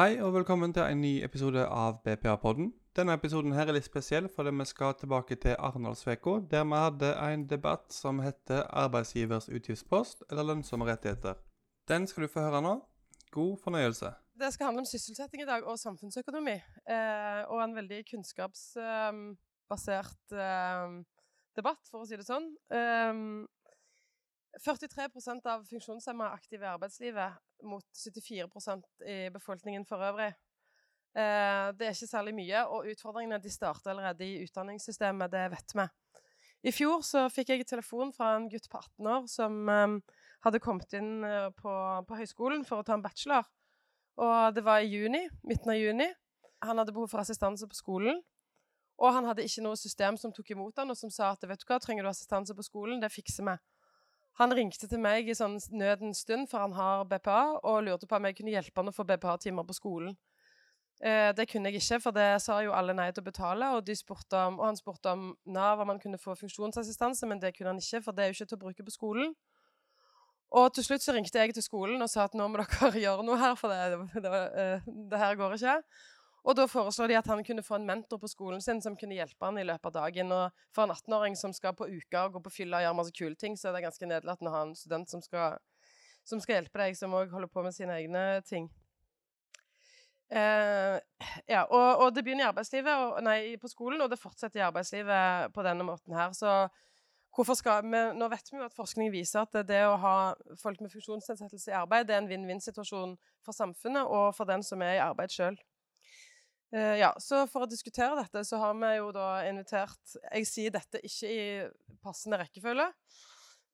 Hei og velkommen til en ny episode av BPA-podden. Denne episoden her er litt spesiell fordi vi skal tilbake til Arendalsveka, der vi hadde en debatt som heter 'Arbeidsgivers utgiftspost eller lønnsomme rettigheter'. Den skal du få høre nå. God fornøyelse. Det skal handle om sysselsetting i dag, og samfunnsøkonomi. Eh, og en veldig kunnskapsbasert eh, debatt, for å si det sånn. Eh, 43% av funksjonshemmede er aktive i arbeidslivet, mot 74% i befolkningen for øvrig. Eh, det er ikke særlig mye, og utfordringene de starter allerede i utdanningssystemet, det vet vi. I fjor fikk jeg telefon fra en gutt på 18 år som eh, hadde kommet inn eh, på, på, høyskolen for å ta en bachelor. Og det var i juni, midten av juni. Han hadde behov for assistanse på skolen. Og han hadde ikke noe system som tok imot han, og som sa at vet du hva, trenger du assistanse på skolen, det fikser vi. Han ringte til meg i sånn nødens stund, for han har BPA, og lurte på om jeg kunne hjelpe han å få BPA-timer på skolen. Eh, det kunne jeg ikke, for det sa jo alle nei til å betale. Og, om, og han spurte om Nav om han kunne få funksjonsassistanse, men det kunne han ikke, for det er jo ikke til å bruke på skolen. Og til slutt så ringte jeg til skolen og sa at nå må dere gjøre noe her, for det, det, det, eh, det her går ikke. Og da foreslår de at han kunne få en mentor på skolen sin som kunne hjelpe han i løpet av dagen. Og for en 18-åring som skal på og gå på fylla og gjøre masse kule ting, så er det ganske nedlatende å ha en student som skal, som skal hjelpe deg, som òg holder på med sine egne ting. Eh, ja, og, og, det begynner i arbeidslivet, og, nei, på skolen, og det fortsetter i arbeidslivet på denne måten her. Så hvorfor skal vi Nå vet vi jo at forskning viser at det å ha folk med funksjonsnedsettelse i arbeid, det er en vinn-vinn-situasjon for samfunnet og for den som er i arbeid sjøl. Uh, ja, så For å diskutere dette så har vi jo da invitert Jeg sier dette ikke i passende rekkefølge.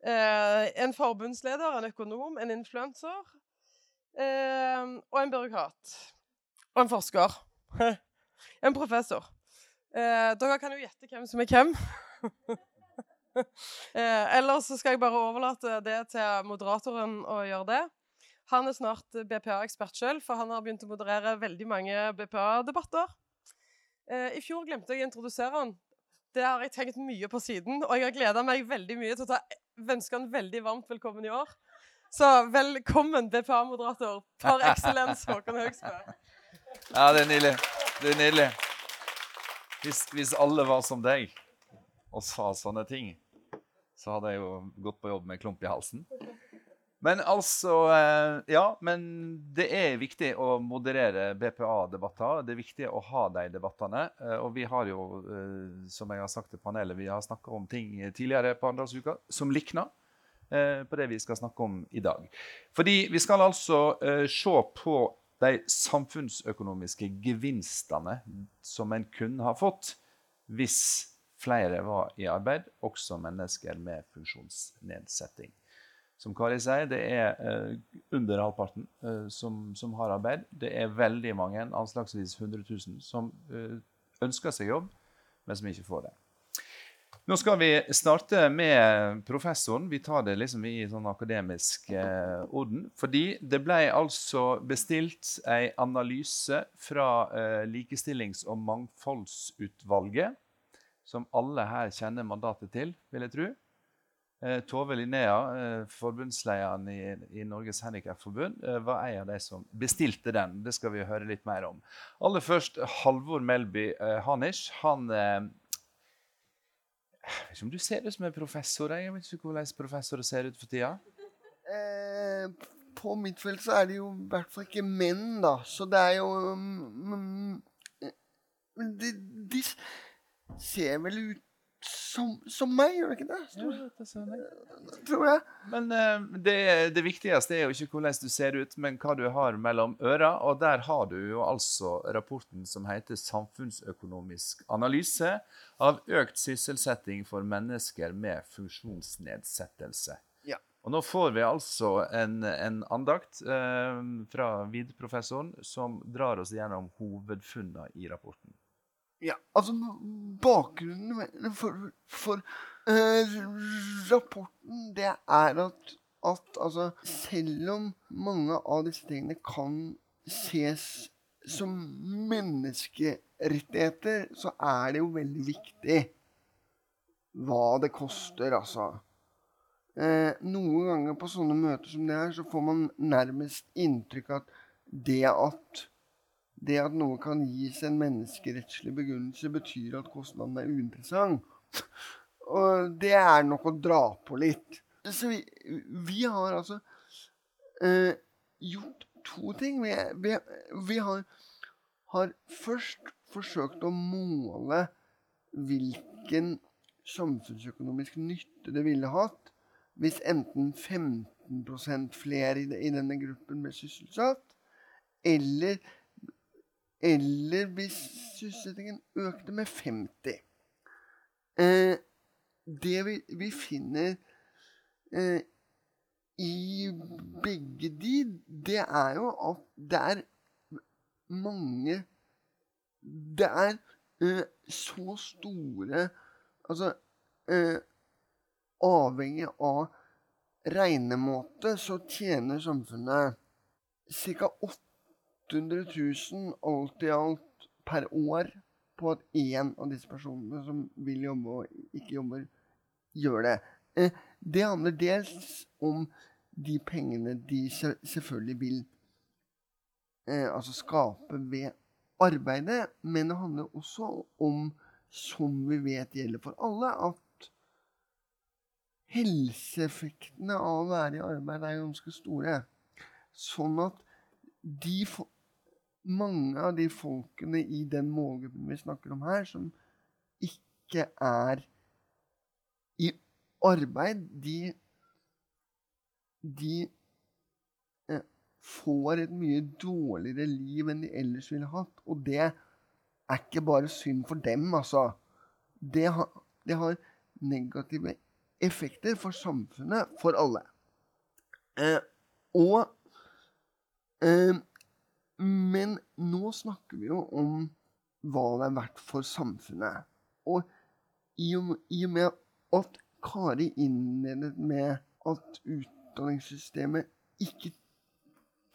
Uh, en forbundsleder, en økonom, en influenser uh, og en byråkrat. Og en forsker. en professor. dere kan jo gjette hvem som er hvem. ellers så skal jeg bare overlate det til moderatoren å gjøre det. Han er snart BPA-ekspert sjøl, for han har begynt å moderere veldig mange BPA-debatter. Eh, I fjor glemte jeg å introdusere han. Det har jeg tenkt mye på siden, og jeg har gleda meg veldig mye til å ønske han veldig varmt velkommen i år. Så velkommen, BPA-moderator par excellence, Håkon Høgsbø. Ja, det er nydelig. Det er nydelig. Hvis, hvis alle var som deg og sa sånne ting, så hadde jeg jo gått på jobb med klump i halsen. Men altså eh, Ja, men det er viktig å moderere BPA-debatter. Det er viktig å ha de debattene. Eh, og vi har jo, eh, som jeg har sagt til panelet, vi har snakka om ting tidligere på Arendalsuka som likner på det vi skal snakke om i dag. Fordi vi skal altså se på de samfunnsøkonomiske gevinstene som en kunne ha fått hvis flere var i arbeid, også mennesker med funksjonsnedsetting. Som Kari sier, det er eh, under halvparten eh, som, som, har arbeid. Det er veldig mange, anslagsvis 100 000, som eh, ønsker seg jobb, men som ikke får det. Nå skal vi starte med professoren. Vi tar det liksom i sånn akademisk orden. Fordi det ble altså bestilt en analyse fra Likestillings- og mangfoldsutvalget, som alle her kjenner mandatet til, vil jeg tro. Eh, Tove Linnea, eh, forbundslederen i, Norges Handikapforbund, eh, var en av de som bestilte den. Det skal vi høre litt mer om. Aller først Halvor Melby Hanish. Han Jeg vet ikke om du ser ut som en professor? Jeg vet ikke hvordan professorer ser ut for tida? Eh, på mitt felt så er det jo i hvert fall ikke menn, da. Så det er jo um, de, de ser vel ut som, som, meg, gjør det ikke det? Ja, det ser. Tror jeg. Men uh, det, det, viktigste er jo ikke hvordan du ser ut, men hva du har mellom øra. Og der har du jo altså rapporten som heter 'Samfunnsøkonomisk analyse av økt sysselsetting for mennesker med funksjonsnedsettelse'. Ja. Og nå får vi altså en, en andakt uh, fra VID-professoren som drar oss gjennom hovedfunnene i rapporten. Ja, altså Bakgrunnen for, for eh, rapporten det er at, at altså, selv om mange av disse tingene kan ses som menneskerettigheter, så er det jo veldig viktig hva det koster, altså. Eh, noen ganger på sånne møter som det her, så får man nærmest inntrykk av at det at det at noe kan gis en menneskerettslig begrunnelse, betyr at kostnaden er uinteressant. Og det er nok å dra på litt. Så vi, vi har altså eh, gjort to ting. Vi, vi, vi har, har, først forsøkt å måle hvilken samfunnsøkonomisk nytte det ville hatt hvis enten 15 flere i, denne gruppen ble sysselsatt, eller, eller hvis sysselsettingen økte med 50. Eh, det vi, vi finner eh, i begge de, det er jo at det er mange Det er eh, så store Altså uh, Avhengig av regnemåte så tjener samfunnet ca. 800 000 alt i alt per år på at én av disse personene som vil jobbe og ikke jobber, gjør det. Uh, det handler dels om de pengene de selvfølgelig vil eh, altså skape ved arbeidet, men det handler også om, som vi vet gjelder for alle, at helseeffektene av å være i arbeid er ganske store. Sånn at de mange av de folkene i den målgruppen vi snakker om her, som ikke er i arbeid, de de eh, får et mye dårligere liv enn de ellers ville hatt. Og det er ikke bare synd for dem, altså. Det har, det har negative effekter for samfunnet, for alle. Eh, og eh, Men nå snakker vi jo om hva det er verdt for samfunnet. Og i og, med at Kari innledet med at utdanningssystemet ikke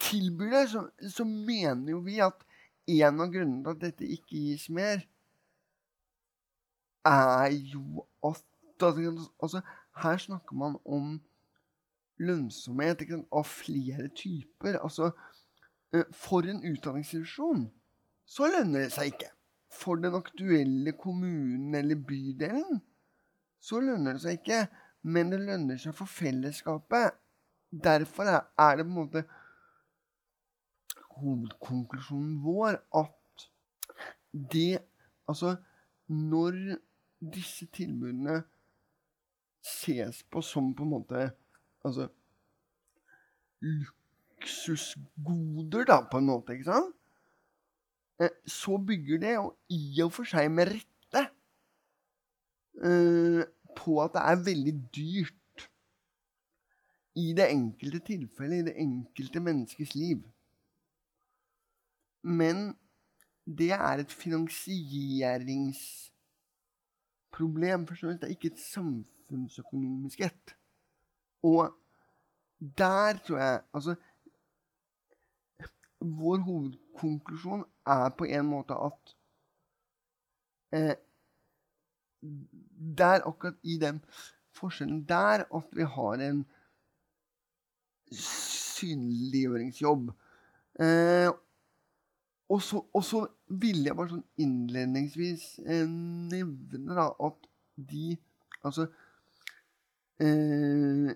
tilbyr det, så, så mener jo vi at en av grunnene til at dette ikke gis mer, er jo at altså, Her snakker man om lønnsomhet av flere typer. Altså, for en utdanningsinstitusjon så lønner det seg ikke. For den aktuelle kommunen eller bydelen så lønner det seg ikke. Men det lønner seg for fellesskapet derfor er det på en måte hovedkonklusjonen vår at det Altså, når disse tilbudene ses på som på en måte Altså luksusgoder, da, på en måte, ikke sant? Eh, så bygger det, og i og for seg med rette, eh, på at det er veldig dyrt i det enkelte tilfellet, i det enkelte menneskes liv. Men det er et finansieringsproblem. For det er ikke et samfunnsøkonomisk et. Og der tror jeg Altså Vår hovedkonklusjon er på en måte at eh, Det er akkurat i den forskjellen der at vi har en synliggjøringsjobb. Eh, og, så, og ville jeg bare sånn innledningsvis eh, nevne da, at de Altså eh,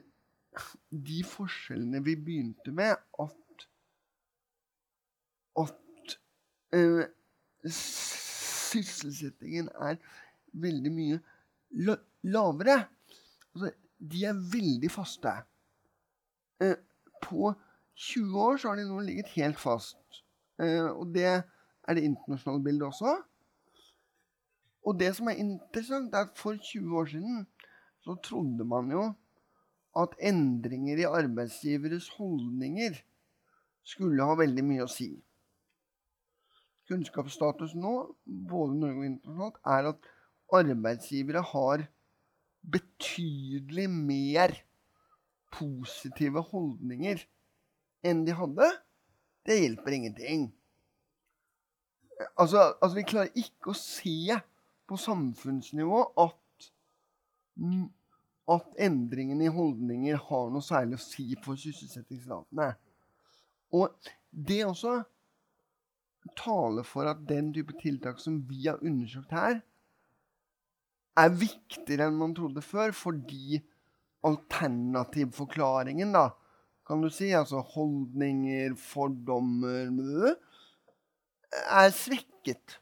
De forskjellene vi begynte med, at at eh, sysselsettingen er veldig mye lavere. Altså, de er veldig faste. Eh, på 20 år så har de nå ligget helt fast. Eh, og det er det internasjonale bildet også. Og det som er interessant, er at for 20 år siden så trodde man jo at endringer i arbeidsgiveres holdninger skulle ha veldig mye å si. Kunnskapsstatus nå, både Norge og internasjonalt, er at arbeidsgivere har betydelig mer positive holdninger enn de hadde, det hjelper ingenting. Altså, altså, vi klarer ikke å se på samfunnsnivå at, at endringene i holdninger har noe særlig å si for sysselsettingsratene. Og det også taler for at den type tiltak som vi har undersøkt her, er viktigere enn man trodde før, fordi alternativforklaringen, da, kan du si, altså holdninger, fordommer er svekket.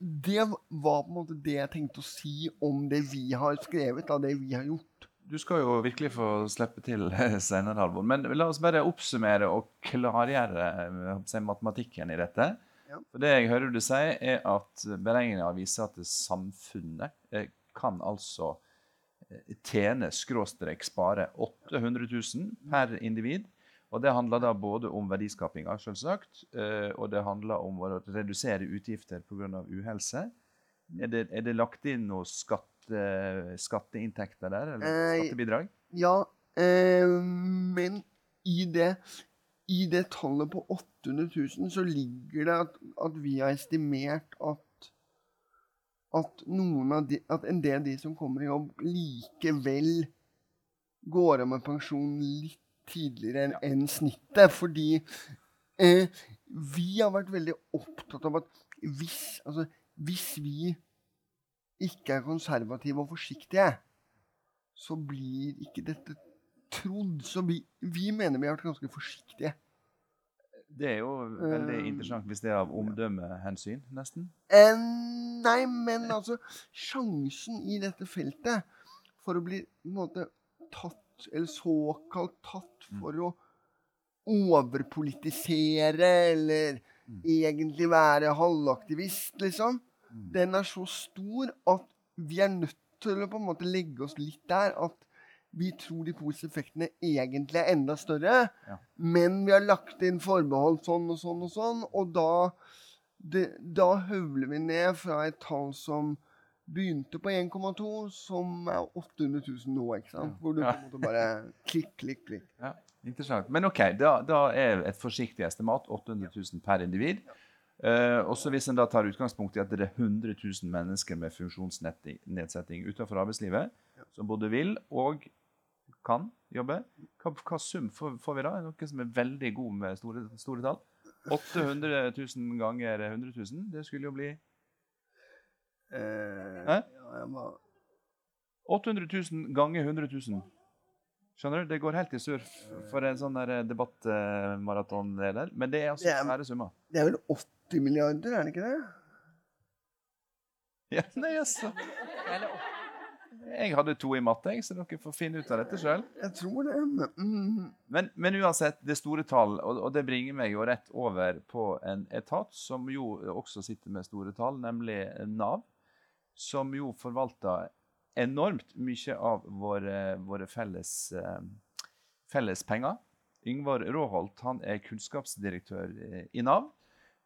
Det var på en måte det jeg tenkte å si om det vi har skrevet, av det vi har gjort. Du skal jo virkelig få slippe til senere, Halvor. Men la oss bare oppsummere og klargjøre eh, matematikken i dette. Ja. For det jeg hører du si, er at beregninga viser at samfunnet eh, kan altså eh, tjene skråstrek spare 800 000 per individ. Og det handler da både om verdiskapinga, selvsagt, eh, og det handler om å redusere utgifter pga. uhelse. Er det, er det lagt inn noe skatte, skatteinntekter der, eller Eh, skattebidrag? Ja, eh, men i det, i det tallet på 800 000 så ligger det at, at vi har estimert at, at, de, at en del av de som kommer i jobb, likevel går av med pensjon litt tidligere enn snittet. Fordi eh, vi har vært veldig opptatt av at hvis, altså, hvis vi ikke er konservative og forsiktige, så blir ikke dette trodd. Så vi, vi mener vi har vært ganske forsiktige. Det er jo veldig Eh, interessant hvis det er av omdømmehensyn, nesten. Eh, nei, men altså Sjansen i dette feltet for å bli på en måte tatt, eller såkalt tatt for å overpolitisere eller egentlig være halvaktivist, liksom, den er så stor at vi er nødt til å på en måte legge oss litt der at vi tror de positive effektene egentlig er enda større, Ja. men vi har lagt inn forbehold sånn og sånn og sånn, og da, det, da høvler vi ned fra et tall som begynte på 1,2, som er 800 000 nå, ikke sant? Hvor du på en måte bare klikk, klikk, klikk. Ja, interessant. Men OK, da, da er et forsiktig estimat 800 000 per individ. Uh, også hvis en da tar utgangspunkt i at det er 100 000 mennesker med funksjonsnedsetting utenfor arbeidslivet, som både vil og kan jobbe, hva, hva sum får, får vi da? Noe som er veldig god med store, store tall? 800 000 ganger 100 000, det skulle jo bli Eh, ja, jeg 800 000 ganger 100 000. Skjønner du? Det går helt i surr for en sånn der debattmaratonleder. Men det er altså Det svære summer. Det er vel 80 milliarder, er det ikke det? Ja, nei, altså. Jeg hadde to i matte, så dere får finne ut av dette sjøl. Jeg tror det. Men, mm, Men, men uansett, det store tall, og, og det bringer meg jo rett over på en etat som jo også sitter med store tall, nemlig Nav. Som jo forvalter enormt mye av våre, våre felles, eh, felles penger. Yngvar Råholt han er kunnskapsdirektør eh, i Nav.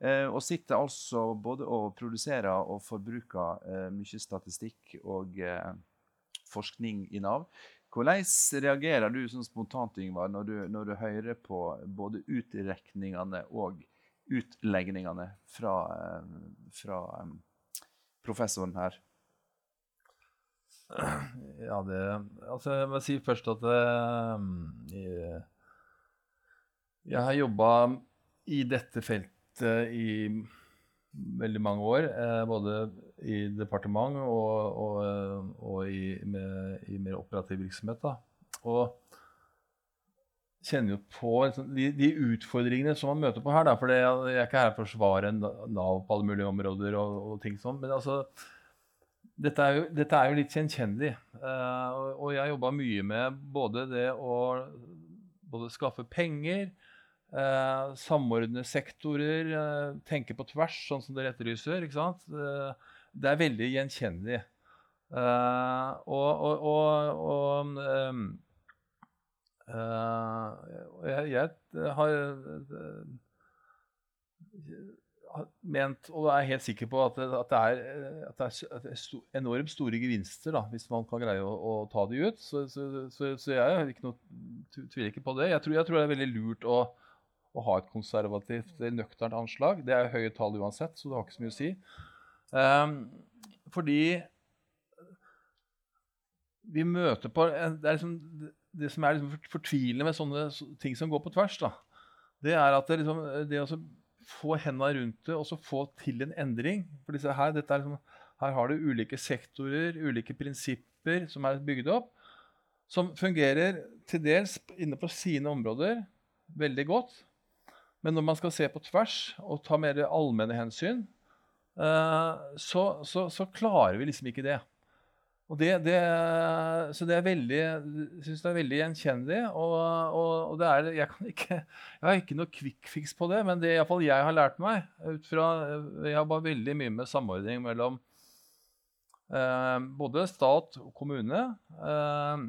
Eh, og sitter altså både og produserer og forbruker mye statistikk og forskning i Nav. Hvordan reagerer du sånn spontant Yngvar, når du, når du hører på både utrekningene og utlegningene fra, eh, fra eh, professoren her? Ja, det Altså, jeg må si først at eh, jeg, jeg har jobba i dette feltet i veldig mange år. Både i departement og, og, eh, og i, med, i mer operativ virksomhet. Da. Og kjenner jo på liksom, de, de utfordringene som man møter på her. Da, for det, jeg er ikke her for å forsvare Nav på alle mulige områder og, og ting sånn. Men altså, dette er, jo, dette er jo litt gjenkjennelig. Uh, og, og jeg jobba mye med både det å både skaffe penger, eh, samordne sektorer, eh, tenke på tvers, sånn som dere etterlyser. ikke sant? Eh, det er veldig gjenkjennelig. Uh, og og, og, ehm, eh, jeg, jeg har uh, ment, og er helt sikker på, at det, er, at det er, at det er enormt store gevinster da, hvis man kan greie å, å ta de ut. Så, så, så, så jeg ikke noe, tv- tviler ikke på det. Jeg tror, jeg tror det er veldig lurt å, å ha et konservativt, nøkternt anslag. Det er høye tall uansett, så det har ikke så mye å si. Ehm, fordi vi møter på Det, liksom, det- som er liksom fortvilende med sånne ting som går på tvers, da, det er at det, liksom, det å få hendene rundt det og så få til en endring. For disse her, er liksom, her har du ulike sektorer, ulike prinsipper som er bygd opp, som fungerer til dels inne på sine områder veldig godt. Men når man skal se på tvers og ta mer allmenne hensyn, så, så, så klarer vi liksom ikke det. Og det, det, så det er veldig, jeg synes det er veldig gjenkjennelig. Og, og, og det er, jeg, ikke, jeg, har ikke noe quick fix på det, men det iallfall jeg har lært meg ut fra, Jeg har bare veldig mye med samordning mellom eh, både stat og kommune. Eh,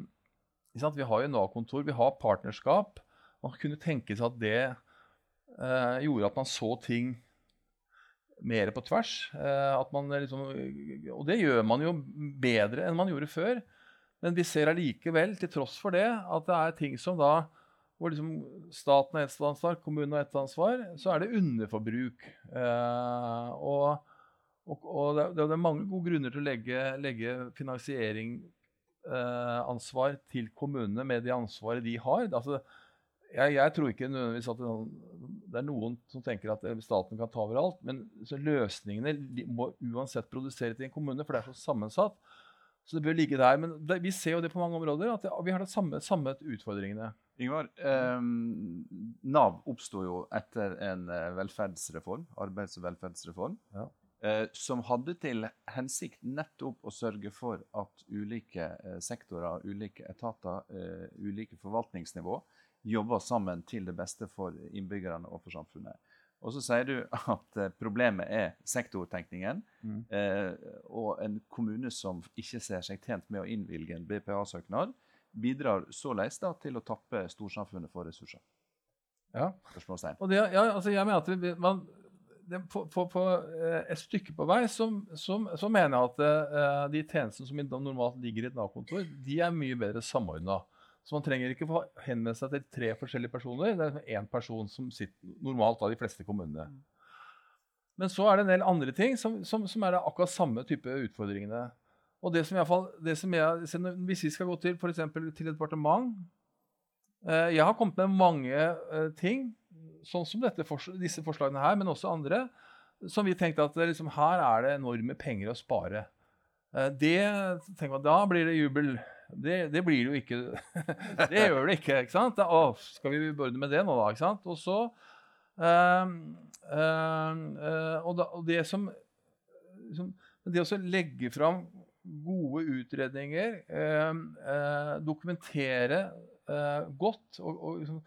vi har jo Nav-kontor, vi har partnerskap. Man kunne tenke seg at det eh, gjorde at man så ting mer på tvers. Eh, liksom, og det gjør man jo bedre enn man gjorde før. Men vi ser allikevel, til tross for det, at det er ting som da hvor liksom staten har ett ansvar, kommunen har ett ansvar, så er det underforbruk. Eh, og, og, og det, er mange gode grunner til å legge, legge finansieringsansvar til kommunene med det ansvaret de har. Altså, jeg, jeg, tror ikke nødvendigvis at det, det, er noen som tenker at staten kan ta over alt. Men løsningene må uansett produsere til en kommune, for det er så sammensatt. Så det bør ligge der. Men det, vi ser jo det på mange områder, at det, vi har de samme, samme utfordringene. Ingvar, eh, Nav oppsto jo etter en eh, velferdsreform, arbeids- og velferdsreform. Ja. Eh, som hadde til hensikt nettopp å sørge for at ulike eh, sektorer, ulike etater, eh, ulike forvaltningsnivå jobber sammen til det beste for innbyggerne og for samfunnet. Og så sier du at eh, problemet er sektortenkningen. Mm. Eh, og en kommune som ikke ser seg tjent med å innvilge en BPA-søknad, bidrar såleis da til å tappe storsamfunnet for ressurser. Ja. Og det, ja, altså jeg mener at vi, man, det, på, på, på, eh, et stykke på vei så, så, så mener jeg at uh, de tjenestene som normalt ligger i et Nav-kontor, de er mye bedre samordna. Så man trenger ikke få henvende seg til tre forskjellige personer. Det er én liksom person som sitter normalt av de fleste kommunene. Men så er det en del andre ting som, som, som er akkurat samme type utfordringene. Og det som i fall, det som jeg, Hvis vi skal gå til f.eks. til et departement eh, Jeg har kommet med mange eh, ting, sånn som dette, disse forslagene her, men også andre, som vi tenkte at liksom, her er det enorme penger å spare. Eh, det, tenker man, Da blir det jubel. Det, det, blir det jo ikke. det gjør det ikke. ikke sant? Da, å, skal vi begynne med det nå, da? ikke sant? Og så øh, øh, og, da, og, det som, som Det å legge fram gode utredninger, øh, dokumentere godt og, og liksom,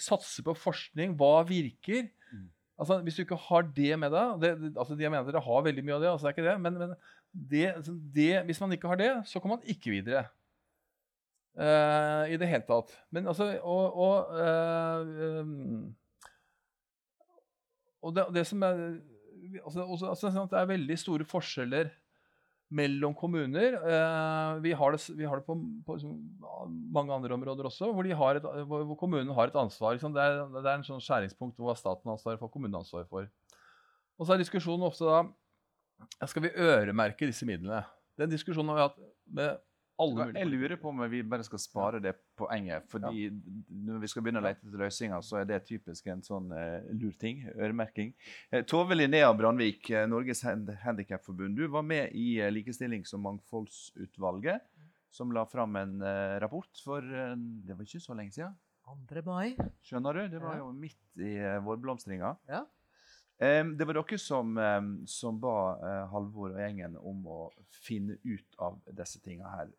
satse på forskning, hva virker mm. Altså, Hvis du ikke har det med deg det, altså, Jeg mener dere har veldig mye av det, altså, det er ikke det, men, men det, altså, det, hvis man ikke har det, så kommer man ikke videre. Uh, I det hele tatt. Men altså Og, og, uh, um, og det, det, som er altså, også, altså, sånn Det er veldig store forskjeller mellom kommuner. Uh, vi, har det, vi har det, på, på liksom, mange andre områder også, hvor, et, hvor, kommunen har et ansvar. Liksom. Det, er, det, er, en sånn skjæringspunkt hvor staten har ansvar for, kommunen ansvar for. Og så er diskusjonen ofte da Skal vi øremerke disse midlene? Den diskusjonen har vi hatt med alle Jeg lurer på om vi bare skal spare det poenget. fordi ja. når vi skal begynne å lete etter løsninger, så er det typisk en sånn uh, lur ting. Øremerking. Uh, Tove Linnea Brandvik, uh, Norges Handikapforbund. Du var med i uh, Likestillings- og mangfoldsutvalget, som la fram en rapport for Det var ikke så lenge siden. 2. mai. Skjønner du? Det var ja. jo midt i vårblomstringa. Ja. Det var dere som, som ba uh, Halvor og gjengen om å finne ut av disse tinga her.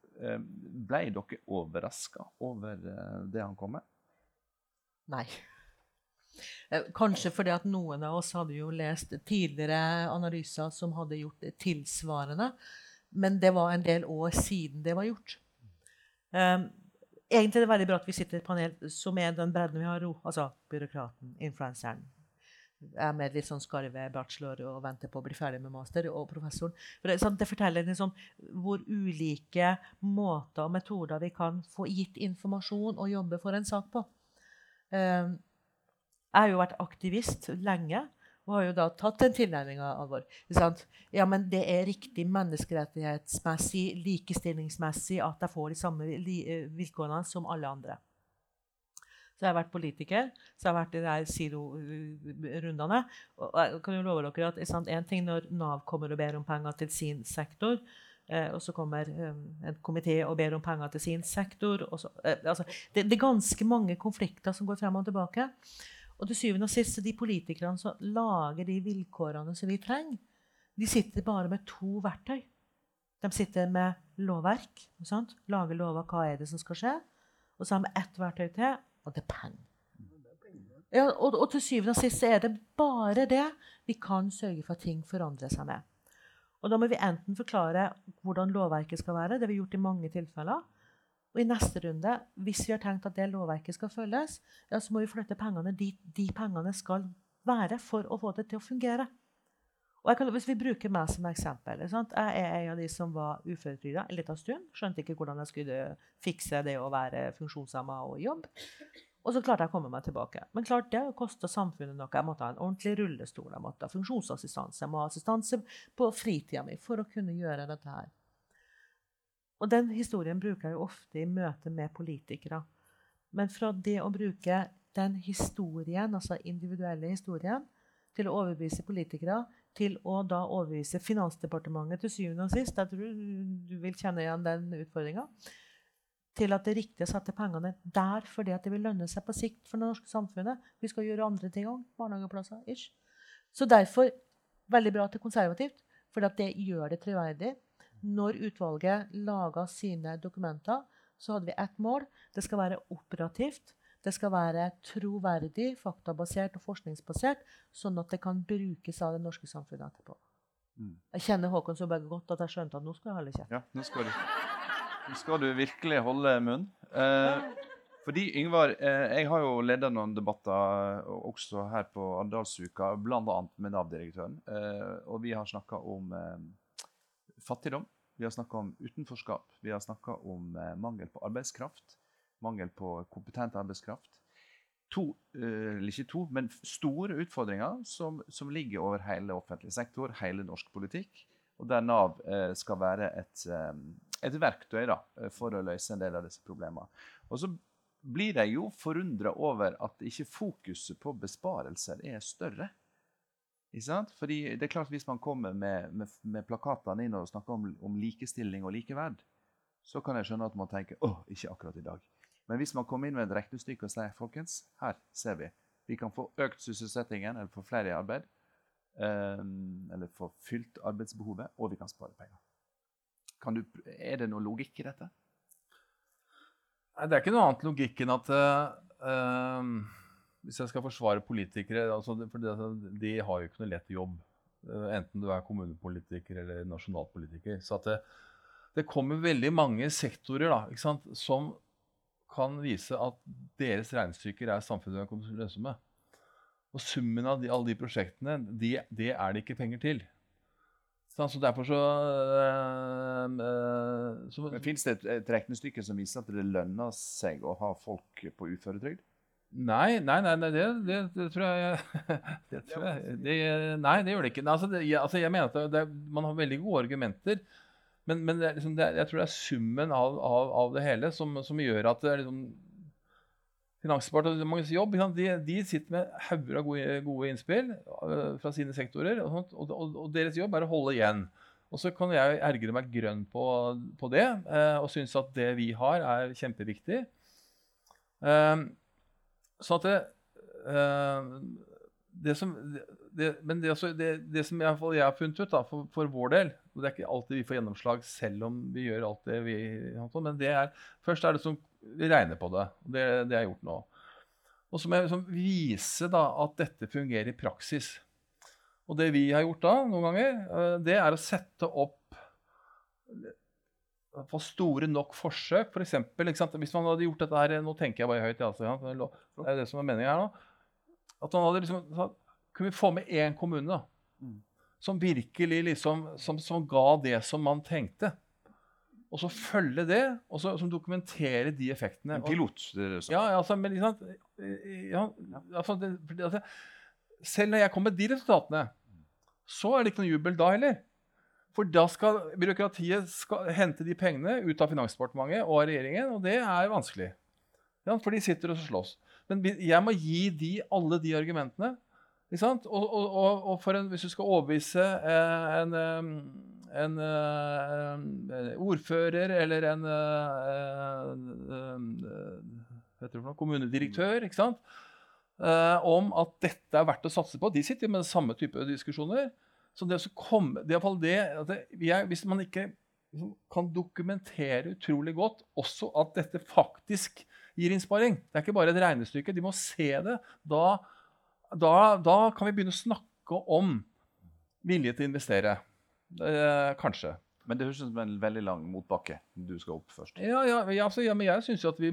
Ble dere overraska over uh, det han kom med? Nei. Eh, kanskje fordi at noen av oss hadde jo lest tidligere analyser som hadde gjort det tilsvarende. Men det var en del år siden det var gjort. Um, egentlig er det veldig bra at vi sitter i et panel som er den bredden vi har. Altså byråkraten, influenseren, er med litt sånn skarve bachelor og venter på å bli ferdig med master, og professoren. For det, sånn, det forteller liksom hvor ulike måter og metoder vi kan få gitt informasjon og jobbe for en sak på. Uh, jeg har jo vært aktivist lenge og har jo da tatt den tilnærminga alvor. Ja, men det er riktig menneskerettighetsmessig, likestillingsmessig, at jeg får de samme vilkårene som alle andre. Så jeg har vært politiker, så jeg har vært i de der silo-rundene. Og jeg kan jo love dere at sant, en ting når Nav kommer og ber om penger til sin sektor, eh, og så kommer eh, en komité og ber om penger til sin sektor så, eh, altså, det, det, er ganske mange konflikter som går frem og tilbake. Og til syvende og sist de politikerne som lager de vilkårene som vi trenger, de sitter bare med to verktøy. De sitter med lovverk. Sant? Lager lover hva er det som skal skje. Og så har vi ett verktøy til, og det er penger. Ja, og, og, til syvende og sist er det bare det vi kan sørge for at ting forandrer seg med. Og da må vi enten forklare hvordan lovverket skal være, det har vi gjort i mange tilfeller. Og i neste runde, hvis vi har tenkt at det lovverket skal følges, ja, så må vi flytte pengene dit de pengene skal være for å få det til å fungere. Kan, hvis vi bruker meg som eksempel Jeg er en av de som var uføretrygda en liten stund. Skjønte ikke hvordan jeg skulle fikse det å være funksjonshemma og jobbe. Og så klarte jeg å komme meg tilbake. Men klart det kosta samfunnet noe. Jeg måtte ha en ordentlig rullestol, jeg måtte ha funksjonsassistanse, jeg må ha assistanse på fritida mi for å kunne gjøre dette her. Og den historien bruker jeg jo ofte i møte med politikere. Men fra det å bruke den historien, altså individuelle historien, til å overbevise politikere, til å da overbevise Finansdepartementet til syvende og sist Jeg tror du vil kjenne igjen den utfordringa. Til at det er riktig å sette pengene der fordi at det vil lønne seg på sikt for det norske samfunnet. Vi skal gjøre andre ting òg. Barnehageplasser. Ish. Så derfor veldig bra til konservativt, for det gjør det troverdig. Når utvalget laga sine dokumenter, så hadde vi ett mål. Det skal være operativt. Det skal være troverdig, faktabasert og forskningsbasert, sånn at det kan brukes av det norske samfunnet etterpå. Mm. Jeg kjenner Håkon så bare godt at jeg skjønte at nå skal jeg holde kjeft. Ja, nå skal, du, nå skal du virkelig holde munn. Eh, fordi, Yngvar, eh, jeg har jo ledet noen debatter eh, også her på Arendalsuka, bl.a. med Nav-direktøren. Eh, og vi har snakka om eh, fattigdom. Vi har snakka om utenforskap. Vi har snakka om eh, mangel på arbeidskraft mangel på kompetent arbeidskraft. To, eh, eller ikke to, men store utfordringer som, som, ligger over hele offentlig sektor, hele norsk politikk. Og der Nav eh, skal være et, eh, et verktøy da, for å løse en del av disse problemene. Og så blir jeg jo forundra over at ikke fokuset på besparelser er større. Fordi det er klart Hvis man kommer med, med, med plakatene inn og snakker om, om likestilling og likeverd, så kan jeg skjønne at man tenker åh, ikke akkurat i dag. Men hvis man kommer inn med et regnestykke og sier folkens, her ser vi vi kan få økt sysselsettingen eller få flere i arbeid, um, eller få fylt arbeidsbehovet, og vi kan spare penger. Kan du, er det noe logikk i dette? Nei, Det er ikke noe annet logikk enn at uh, Hvis jeg skal forsvare politikere altså, For de, har jo ikke noe lett jobb. Uh, enten du er kommunepolitiker eller nasjonalpolitiker. Så det, det, kommer veldig mange sektorer da, som kan vise at deres regnestykker er samfunnsøkonomisk lønnsomme. Og summen av de, alle de prosjektene, de, det er det ikke penger til. Så, så derfor så, øh, så Men Fins det et, et regnestykke som viser at det lønner seg å ha folk på uføretrygd? Nei, nei, nei, nei det, det, det, tror jeg, det tror jeg det, Nei, det gjør det ikke. Altså, altså, jeg mener at man har veldig gode argumenter men, men det liksom, det jeg tror det er summen av, av, av det hele som, som, gjør at liksom, Finansdepartementets jobb de, de, sitter med hauger av gode, gode, innspill uh, fra sine sektorer. Og, sånt, og, og, deres jobb er å holde igjen. Og så kan jeg ergre meg grønn på, på det uh, og synes at det vi har, er kjempeviktig. Uh, så at det, det som, men det, altså, det, det som jeg, jeg, har funnet ut da, for, for, vår del og Det er ikke alltid vi får gjennomslag selv om vi gjør alt det vi men det er, Først er det som vi regner på det. Det, det er gjort nå. Og så må jeg liksom vise da, at dette fungerer i praksis. Og det vi har gjort da, noen ganger, eh, det er å sette opp for store nok forsøk. For eksempel, Hvis man hadde gjort dette her Nå tenker jeg bare høyt. Altså, det er det som er meningen her nå. At man hadde liksom kunne vi få med én kommune da, mm. som virkelig liksom, som, som, ga det som man tenkte. Og så følge det, og så som dokumentere de effektene. En pilot? Det er ja, altså, men liksom, ja, altså, det, altså, Selv når jeg kommer med de resultatene, så er det ikke noe jubel da heller. For da skal byråkratiet skal hente de pengene ut av Finansdepartementet og av regjeringen, og det er vanskelig. Ja, for de sitter og slåss. Men jeg må gi de alle de argumentene. Ikke sant? Og, og, og, en, hvis du skal overbevise en, en, eh, en eh, ordfører eller en eh, eh, noe? kommunedirektør ikke sant? Eh, om at dette er verdt å satse på. De sitter med den samme type diskusjoner. Så det, å komme, det, at det jeg, Hvis man ikke liksom kan dokumentere utrolig godt også at dette faktisk gir innsparing Det er ikke bare et regnestykke. De må se det. Da, da, da kan vi begynne å snakke om vilje til å investere. Eh, kanskje. Men det høres ut som en veldig lang motbakke. Du skal opp først. Ja, ja, ja, altså, ja men jeg syns jo at vi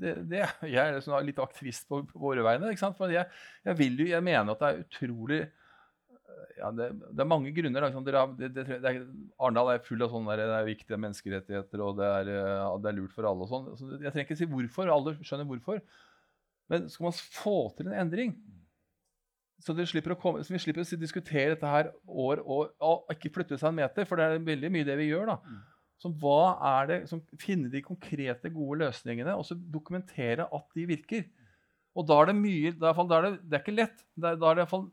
det, det, Jeg er sånn litt aktivist på, på våre vegne. ikke sant? For jeg, jeg, vil jo, jeg mener at det er utrolig ja, det, det er mange grunner. Liksom. det, det, det er, Arendal er full av sånne der, det er viktige menneskerettigheter, og det er, det er lurt for alle. og sånn. Så jeg trenger ikke si hvorfor, alle skjønner hvorfor. Men skal man få til en endring, så, det slipper komme, så vi slipper å diskutere dette her år og, og ikke flytte seg en meter, for det er veldig mye det vi gjør. da. Så hva er det, som, Finne de konkrete, gode løsningene og så dokumentere at de virker. Og da er det mye, da er er det, det er ikke lett. Da er, det i hvert fall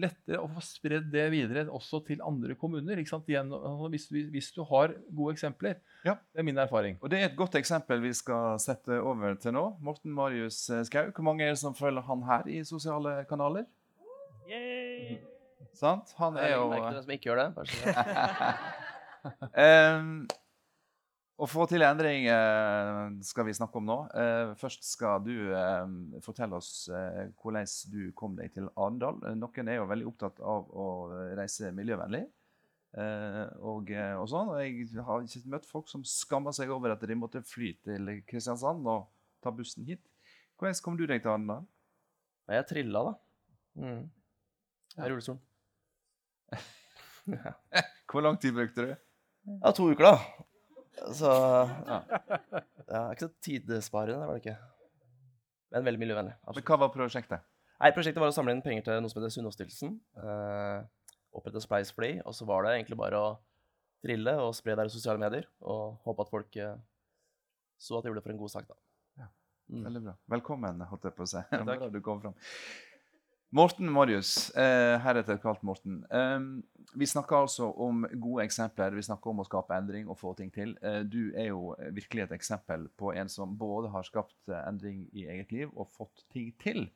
lettere å få spredd det videre også til andre kommuner. Igjen, altså, hvis, du- hvis du har gode eksempler. Ja. Det er min erfaring. Og det er et godt eksempel vi skal sette over til nå. Morten Marius Skau. Hvor mange er det som følger han her i sosiale kanaler? Sant? Han er jo er ikke den som ikke gjør det. Em, Å få til endring eh, skal vi snakke om nå. Eh, først skal du fortelle oss eh, hvordan du kom deg til Arendal. Noen er jo veldig opptatt av å reise miljøvennlig. og, og sånn. Jeg har ikke møtt folk som skammer seg over at de måtte fly til Kristiansand og ta bussen hit. Hvordan kom du deg til Arendal? Jeg trilla, da. Mm. I rullestolen. Hvor lang tid brukte du? Ja, to uker, da. Så ja, Ikke så tidssparende, var det ikke. Men veldig miljøvennlig. Men. Hva var prosjektet? Nei, Prosjektet var å samle inn penger til noe som heter Sunnaas-stiftelsen. Eh, opprette Splice Fly. Og så var det egentlig bare å trille og spre det i sosiale medier. Og håpe at folk eh, så at de gjorde det for en god sak, da. Ja, Mm. Veldig bra. Velkommen, holdt jeg på å si. takk. Bra du kom fram. Morten Marius, eh, heretter kalt Morten. Eh, vi snakker altså om gode eksempler. Vi snakker om å skape endring og få ting til. Eh, du er jo virkelig et eksempel på en som både har skapt eh, endring i eget liv og fått ting til,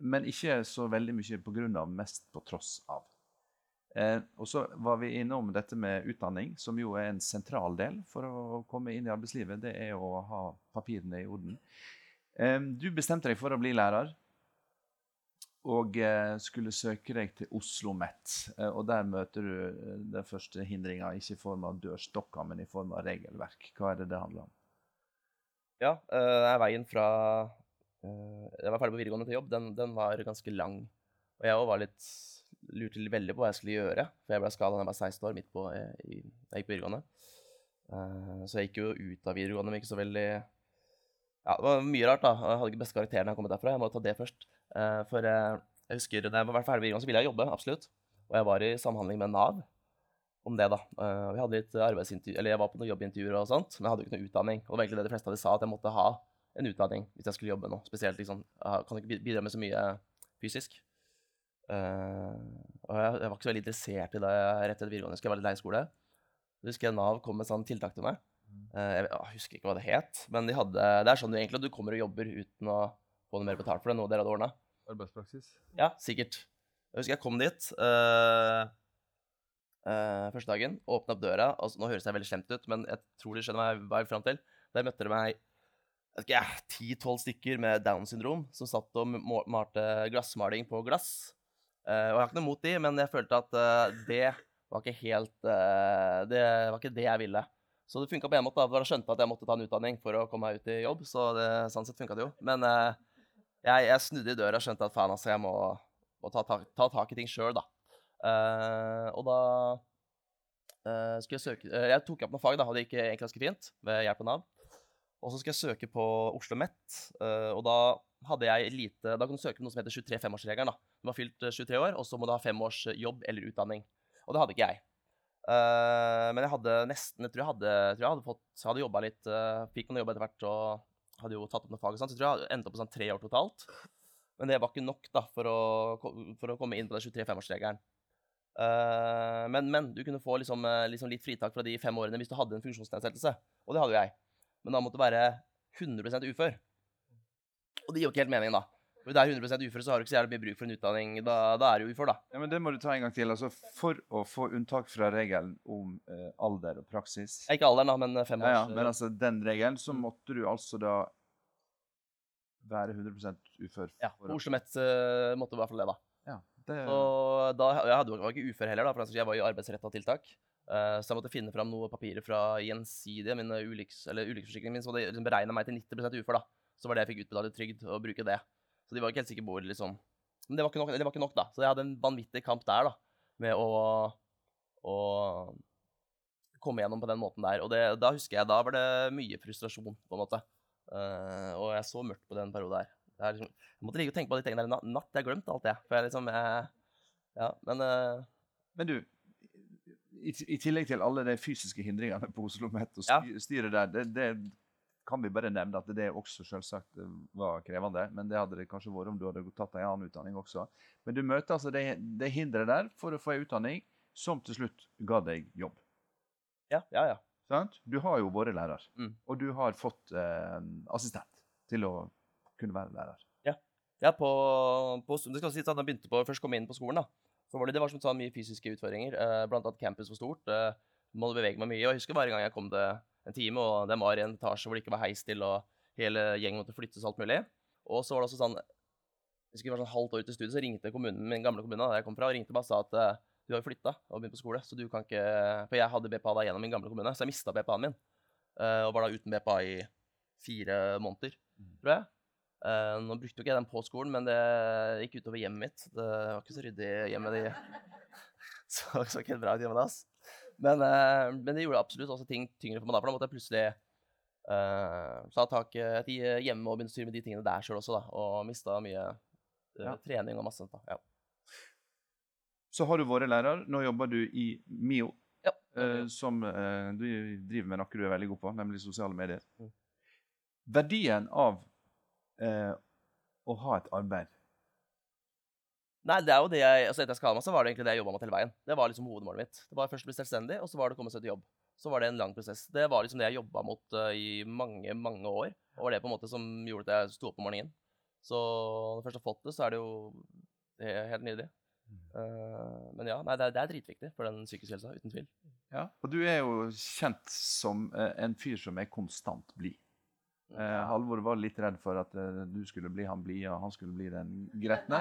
men ikke så veldig mye på grunn av, mest på tross av. Eh, og så var vi innom dette med utdanning, som jo er en sentral del for å komme inn i arbeidslivet. Det er å ha papirene i orden. Eh, du bestemte deg for å bli lærer, og eh, skulle søke deg til Oslo OsloMet. Eh, og der møter du eh, den første hindringa, ikke i form av dørstokker, men i form av regelverk. Hva er det det handler om? Ja, det er veien fra Jeg var ferdig på videregående til jobb. Den, den var ganske lang. Og jeg òg var litt lurte veldig på hva jeg skulle gjøre. For jeg ble skada da jeg var 16 år, midt på i, jeg gikk på videregående. Så jeg gikk jo ut av videregående med ikke så veldig Ja, det var mye rart, da. Jeg hadde ikke beste karakteren jeg jeg kom derfra. Jeg må ta det først. Eh, for eh, jeg husker da jeg var ferdig videregående, så ville jeg jobbe, absolutt. Og jeg var i samhandling med Nav om det, da. Eh, vi hadde litt arbeidsintervju, eller jeg var på noen jobbintervjuer og sånt, men jeg hadde jo ikke noe utdanning. Og det var egentlig det de fleste av de sa, at jeg måtte ha en utdanning hvis jeg skulle jobbe nå. Spesielt liksom, jeg kan ikke bidra med så mye fysisk. Og jeg, jeg var ikke så veldig interessert i det rett etter videregående. Jeg var litt lei skole. Så husker jeg Nav kom med sånn tiltak til meg. Eh, jeg, jeg husker ikke hva det het, men de hadde, det er sånn du egentlig du kommer og jobber uten å få noe mer betalt for det, noe dere hadde ordna. Arbeidspraksis. Ja, sikkert. Jeg husker jeg kom dit eh, eh, første dagen, åpna opp døra. Altså, nå høres jeg veldig slemt ut, men jeg tror de skjønner hva jeg vil fram til. Der møtte de meg ti-tolv stykker med Downs syndrom som satt og malte glassmaling på glass. Uh, og jeg har ikke noe mot de, men jeg følte at det var ikke helt Det var ikke det jeg ville. Så det funka på en måte. Jeg skjønte at jeg måtte ta en utdanning for å komme meg ut i jobb. Så det, sånn sett funka det jo. Men jeg, jeg snudde i døra og skjønte at faen, altså, jeg må, må ta, tak- ta tak i ting sjøl, da. Uh, og da uh, skulle jeg søke uh, Jeg tok opp noen fag, da, og det gikk egentlig ganske fint ved hjelp av Nav. Og så skulle jeg søke på Oslo uh, og da hadde jeg lite Da kan du søke på noe som heter 23-5-årsregelen. da. Du har fylt eh, 23 år, og så må du ha fem års jobb eller utdanning. Og det hadde ikke jeg. Men jeg hadde nesten Jeg tror jeg hadde, tror jeg hadde, fått, hadde jobba litt, fikk noen jobb etter hvert og hadde jo tatt opp noe fag. og sånt, så jeg tror jeg endte opp på sånn tre år totalt. Men det var ikke nok da, for å, for å komme inn på den 23-5-årsregelen. Uh, men, men du kunne få liksom, eh, liksom litt fritak fra de fem årene hvis du hadde en funksjonsnedsettelse. Og det hadde jo jeg. Men da måtte du være 100 ufør. Og det gir jo ikke helt mening, da. Hvis du er 100% ufør, så har du ikke så jævlig mye bruk for en utdanning. Da, da er du ufør, da. Ja, men Det må du ta en gang til. Altså, For å få unntak fra regelen om eh, alder og praksis Ikke alderen, da, men fem ja, ja, Men altså, den regelen, så Mm. måtte du altså da være 100 ufør. Ja, på Oslo Met uh, måtte du i hvert fall det, da. Ja, det, Så da, jeg hadde, var ikke ufør heller, da, for jeg var i arbeidsretta tiltak. Eh, så jeg måtte finne fram noen papirer fra Gjensidige, min eh, ulykkes, eller ulykkesforsikringen min, som hadde liksom beregna meg til 90% ufør. da. Så var det jeg fikk utbetalt i trygd, å bruke det. Så de var ikke helt sikre på hvor, liksom Men det var ikke nok, det var ikke nok da. Så jeg hadde en vanvittig kamp der, da, med å, å komme gjennom på den måten der. Og det, da husker jeg, da var det mye frustrasjon, på en måte. Uh, og jeg så mørkt på den perioden der. Det er liksom, jeg måtte ligge og tenke på de tingene der i natt. Jeg glemte alt det. For jeg liksom jeg, Ja, men uh, Men du, i, i tillegg til alle de fysiske hindringene på Oslo Met og Ja. styret der, det, det kan vi bare nevne at det også selvsagt eh, var krevende. Men det hadde det kanskje vært om du hadde tatt en annen utdanning også. Men du møter altså det, det hinderet der for å få en utdanning som til slutt ga deg jobb. ja, ja, ja. Sant? Du har jo vært lærer, Mm. og du har fått eh, assistent til å kunne være lærer. Ja, på, på, det skal si at da jeg begynte på, først kom inn på skolen, da, så var det, det var som sa, mye fysiske utfordringer. Eh, blant annet campus var stort. Eh, må bevege meg mye. Og jeg husker bare en gang jeg kom det en time, og den var i en etasje hvor det ikke var heis til, og hele gjengen måtte flyttes og alt mulig. Og så var det også sånn Jeg husker det var sånn halvt år ut i studiet, så ringte kommunen, min gamle kommune der jeg kom fra, og ringte meg og sa at eh, du har jo flytta og begynt på skole, så du kan ikke For jeg hadde BPA da gjennom min gamle kommune, så jeg mista BPA-en min. eh, og var da uten BPA i fire måneder, tror jeg. Eh, nå brukte jo ikke jeg den på skolen, men det gikk utover hjemmet mitt. Det var ikke så ryddig hjemme. De så, så ikke helt bra ut hjemme deres. Men, uh, men det gjorde absolutt også ting tyngre for meg da, for da måtte jeg plutselig uh, ta tak i hjemme og begynne å styre med de tingene der sjøl også, da. Og mista mye uh, Ja. trening og masse sånt. da. Ja. Så har du vært lærer. Nå jobber du i MIO, Ja. eh, som eh, du driver med noe du er veldig god på, nemlig sosiale medier. Mm. Verdien av eh, å ha et arbeid Nei, det er jo det jeg, altså Etter jeg skada meg, så var det egentlig det jeg jobba med hele veien. Det var liksom hovedmålet mitt. Det var først å bli selvstendig, og så var det å komme seg til jobb. Så var det en lang prosess. Det var liksom det jeg jobba mot uh, i mange, mange år. Og var det på en måte som gjorde at jeg sto opp om morgenen. Så når jeg først har fått det, så er det jo det er helt nydelig. Uh, men ja, nei, det er, det er dritviktig for den psykiske helsa, uten tvil. Ja. Og du er jo kjent som eh, en fyr som er konstant blid. Eh, Halvor var litt redd for at eh, du skulle bli han blide, og han skulle bli den gretne.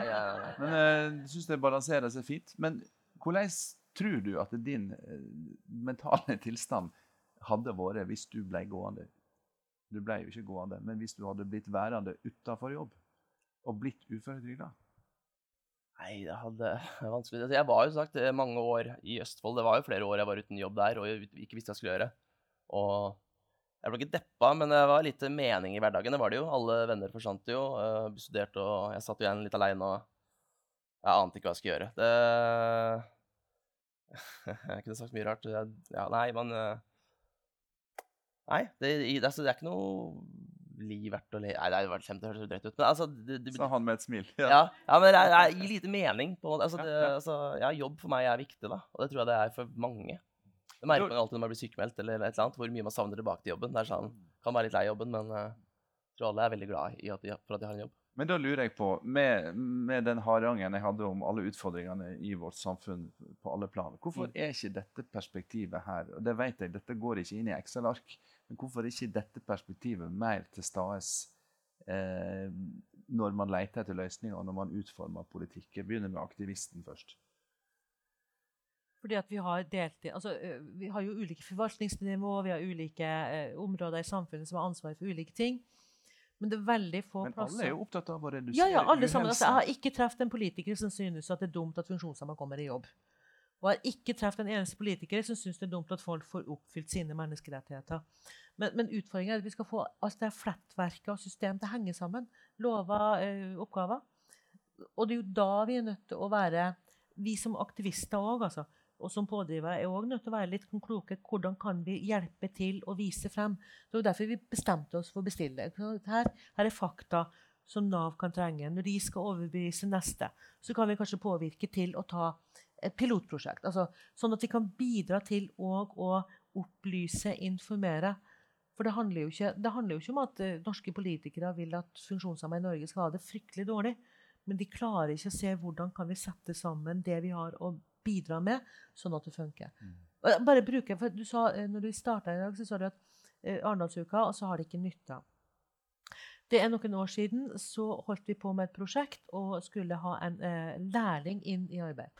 Men jeg, eh, syns det balanserer seg fint. Men hvordan tror du at din eh, mentale tilstand hadde vært hvis du ble gående? Du ble jo ikke gående, men hvis du hadde blitt værende utenfor jobb og blitt uføretrygda? Nei, det hadde vanskelig. Altså, Jeg var jo sagt eh, mange år i Østfold. Det var jo flere år jeg var uten jobb der og ikke visste hva jeg skulle gjøre. Og jeg ble ikke deppa, men det var litt mening i hverdagen. Det var det jo. Alle venner forsvant jo. Jeg studerte, og jeg satt igjen litt aleine og jeg ante ikke hva jeg skulle gjøre. Det Jeg kunne sagt mye rart. Ja, nei, men eh, Nei, det, det, altså, det er ikke noe liv verdt å le Nei, det var kjempe, det hørtes drøyt ut. Men altså det, det, Sa han med et smil. ja. ja, men det gir lite mening. på altså, Ja, det, altså, ja, Jobb for meg er viktig, da. Og det tror jeg det er for mange. Det merker man jo alltid når man blir sykemeldt, eller et eller annet, hvor mye man savner tilbake til jobben. Det er sånn, Kan være litt lei jobben, men eh, jeg tror alle er veldig glad i at de, for at de har en jobb. Men da lurer jeg på, med, med den harangen jeg hadde om alle utfordringene i vårt samfunn på alle plan, hvorfor er ikke dette perspektivet her, og det vet jeg, dette går ikke inn i Excel-ark, men hvorfor er ikke dette perspektivet mer til stede eh, når man leter etter løsninger, og når man utformer politikk? Jeg begynner med aktivisten først. Fordi at vi har deltid, altså, vi har jo ulike forvaltningsnivå, vi har ulike ø, områder i samfunnet som har ansvar for ulike ting. Men det er veldig få plasser. Men plasser alle er jo opptatt av å redusere Ja, ja, alle sammen. Altså, jeg har ikke truffet en politiker som synes at det er dumt at funksjonshemma kommer i jobb. Og jeg har ikke truffet en eneste politiker som syns det er dumt at folk får oppfylt sine menneskerettigheter. Men, men utfordringen er at vi skal få alt det flettverket og system til å henge sammen. Lover, eh, oppgaver. Og det er jo da vi er nødt til å være, vi som aktivister òg, altså, og som pådriver er òg nødt til å være litt sånn kloke. Hvordan kan vi hjelpe til å vise frem? Det var derfor vi bestemte oss for å bestille. Her, her er fakta som Nav kan trenge. Når de skal overbevise neste, så kan vi kanskje påvirke til å ta et pilotprosjekt. Altså, sånn at vi kan bidra til å, opplyse, informere. For det handler, jo ikke, handler jo ikke om at uh, norske politikere vil at funksjonshemmede i Norge skal ha det fryktelig dårlig. Men de klarer ikke å se hvordan kan vi sette sammen det vi har å bidra med, sånn at det funker. Mm. Bare bruke, for du sa, eh, når du starta i dag, så sa du at uh, Arendalsuka, og så har det ikke nytta. Det er noen år siden så holdt vi på med et prosjekt og skulle ha en eh, lærling inn i arbeid.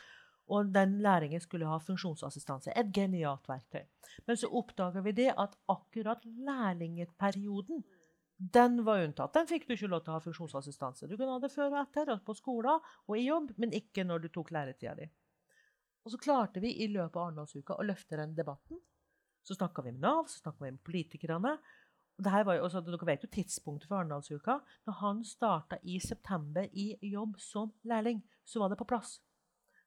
Og den læringen skulle ha funksjonsassistanse. Et genialt verktøy. Men så oppdaga vi det at akkurat lærlingeperioden den var unntatt. Den fikk du ikke lov til å ha funksjonsassistanse. Du kunne ha det før og etter, på skolen og i jobb, men ikke når du tok læretida di. Og så klarte vi i løpet av Arendalsuka å løfte den debatten. Så snakka vi med Nav, så snakka vi med politikerne. Og det var jo, også, Dere vet jo tidspunktet for Arendalsuka. Når han starta i september i jobb som lærling, så var det på plass.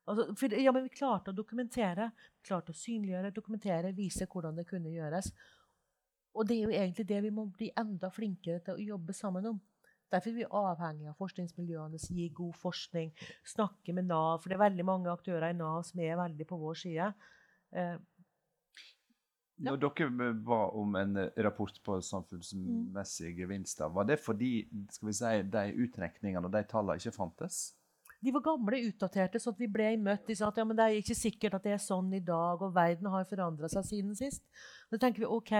Altså, for, ja, men vi klarte å dokumentere, klarte å synliggjøre, dokumentere, vise hvordan det kunne gjøres. Og det er jo egentlig det vi må bli enda flinkere til å jobbe sammen om. Derfor er vi avhengig av forskningsmiljøene som gir god forskning, snakke med Nav. For det er veldig mange aktører i Nav som er veldig på vår side. Eh, Når dere ba om en rapport på samfunnsmessige gevinster, var det fordi skal vi si, de utrekningene og de tallene ikke fantes? De var gamle, utdaterte, så vi ble møtt. De sa at ja, men det er ikke sikkert at det er sånn i dag, og verden har forandra seg siden sist. Da tenker vi ok,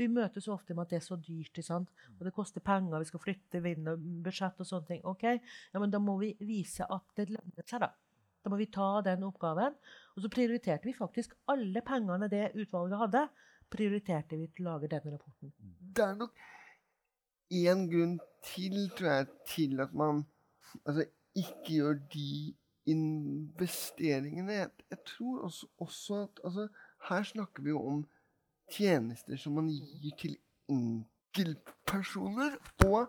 vi møtes ofte med at det er så dyrt, og det koster penger, vi skal flytte vind og budsjett og sånne ting. Ok, ja, men da må vi vise at det lønner seg, da. Da må vi ta den oppgaven. Og så prioriterte vi faktisk alle pengene det utvalget hadde, prioriterte vi til å lage denne rapporten. Det er nok én grunn til, tror jeg, til at man altså ikke gjør de investeringene. Jeg, jeg tror også, også, at altså, Her snakker vi jo om tjenester som man gir til enkeltpersoner. Og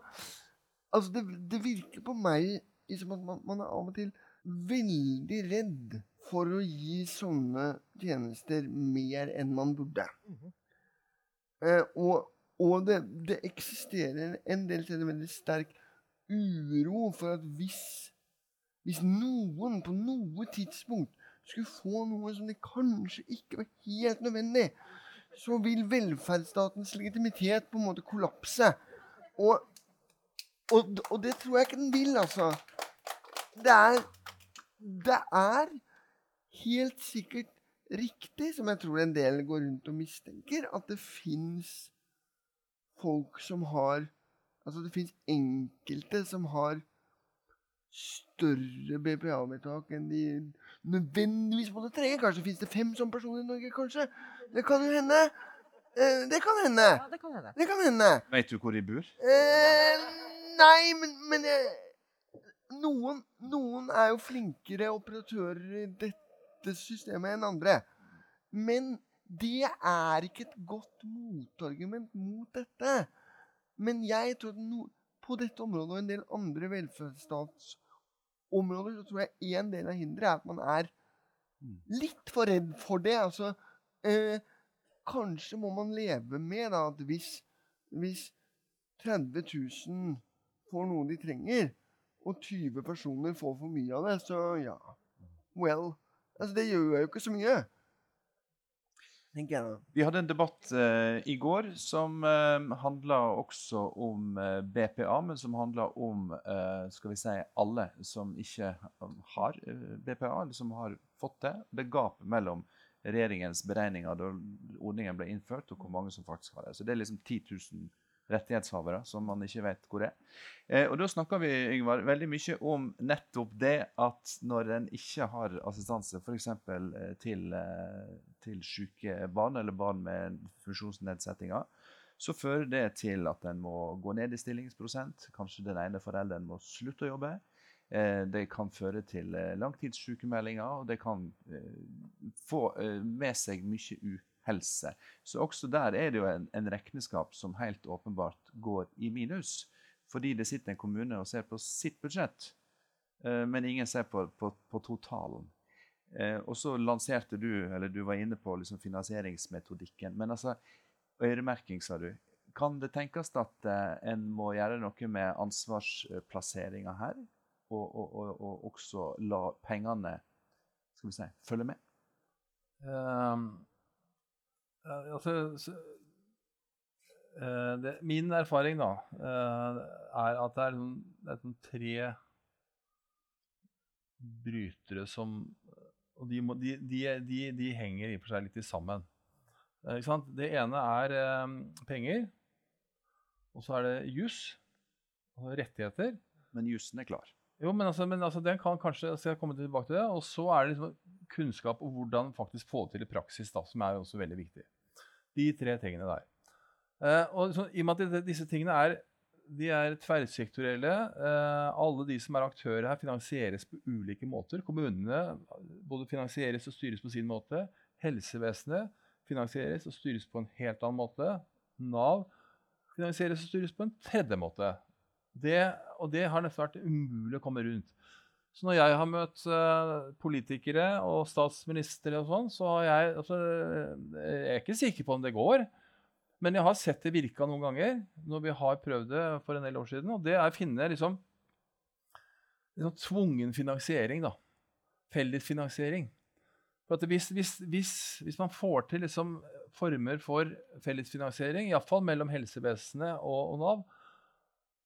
altså, det, det virker på meg som at man, man, er av og til veldig redd for å gi sånne tjenester mer enn man burde. Mm -hmm. eh, og, og det, det, eksisterer en del steder veldig sterk uro for at hvis hvis noen på noe tidspunkt skulle få noe som det kanskje ikke var helt nødvendig, så vil velferdsstatens legitimitet på en måte kollapse. Og, og, og det tror jeg ikke den vil, altså. Det er, det er helt sikkert riktig, som jeg tror en del går rundt og mistenker, at det fins folk som har Altså det fins enkelte som har større BPA-vedtak enn de nødvendigvis måtte trenge. Kanskje fins det fem sånne personer i Norge, kanskje. Det kan jo hende. Eh, det kan hende. Ja, det kan hende. Det kan hende. Vet du hvor de bor? Eh, nei, men, men jeg, noen, noen, er jo flinkere operatører i dette systemet enn andre. Men det er ikke et godt motargument mot dette. Men jeg tror at no, på dette området og en del andre velferdsstatsområder, så tror jeg en del av hinderet er at man er litt for redd for det. Altså, eh, kanskje må man leve med da, at hvis, hvis 30 000 får noe de trenger, og 20 personer får for mye av det, så ja Well. Altså, det gjør jo ikke så mye tenker jeg. Vi hadde en debatt uh, i går som uh, eh, handla også om uh, eh, BPA, men som handla om skal vi si, alle som ikke har BPA, eller som har fått det. Det gapet mellom regjeringens beregninger da ordningen ble innført, og hvor mange som faktisk har det. Så det er liksom 10 000 rettighetshavere som man ikke vet hvor er. Eh, og Da snakker vi Yngvar, veldig mye om nettopp det at når en ikke har assistanse f.eks. Eh, til, eh, til syke barn eller barn med funksjonsnedsettinger, så fører det til at en må gå ned i stillingsprosent. Kanskje den ene forelderen må slutte å jobbe. Det kan føre til langtidssykemeldinger, og det kan få med seg mye helse. Så også der er det jo en, en regneskap som helt åpenbart går i minus. Fordi det sitter en kommune og ser på sitt budsjett, uh, men ingen ser på, på, på totalen. Eh, og så lanserte du, eller du var inne på liksom finansieringsmetodikken. Men altså, øremerking, sa du. Kan det tenkes at eh, en må gjøre noe med ansvarsplasseringa her? Og, og, og, og, også la pengene skal vi si, følge med? Um, altså, så, uh, det, min erfaring da, uh, er at det er, det er tre brytere som Og de, må, de, de, de, henger i og for seg litt sammen. Det ene er penger. Og så er det juss, altså rettigheter. Men jussen er klar. Jo, men, altså, men altså, den kan kanskje skal jeg komme tilbake til det. Og så er det liksom kunnskap og hvordan faktisk få det til i praksis, da, som er også veldig viktig. De tre tingene der. Uh, og så, I og med at disse tingene er, er tverrsektorielle uh, Alle de som er aktører her, finansieres på ulike måter. Kommunene både finansieres og styres på sin måte. Helsevesenet finansieres og styres på en helt annen måte. Nav finansieres og styres på en tredje måte. Det, og det har nesten vært umulig å komme rundt. Så når jeg har møtt uh, politikere og statsministre og sånn, så har jeg altså, Jeg er ikke sikker på om det går. Men jeg har sett det virka noen ganger når vi har prøvd det for en del år siden. Og det er å finne liksom, liksom tvungen finansiering, da. Fellesfinansiering. For hvis, hvis, hvis, hvis, man får til liksom former for fellesfinansiering, iallfall mellom helsevesenet og, og Nav,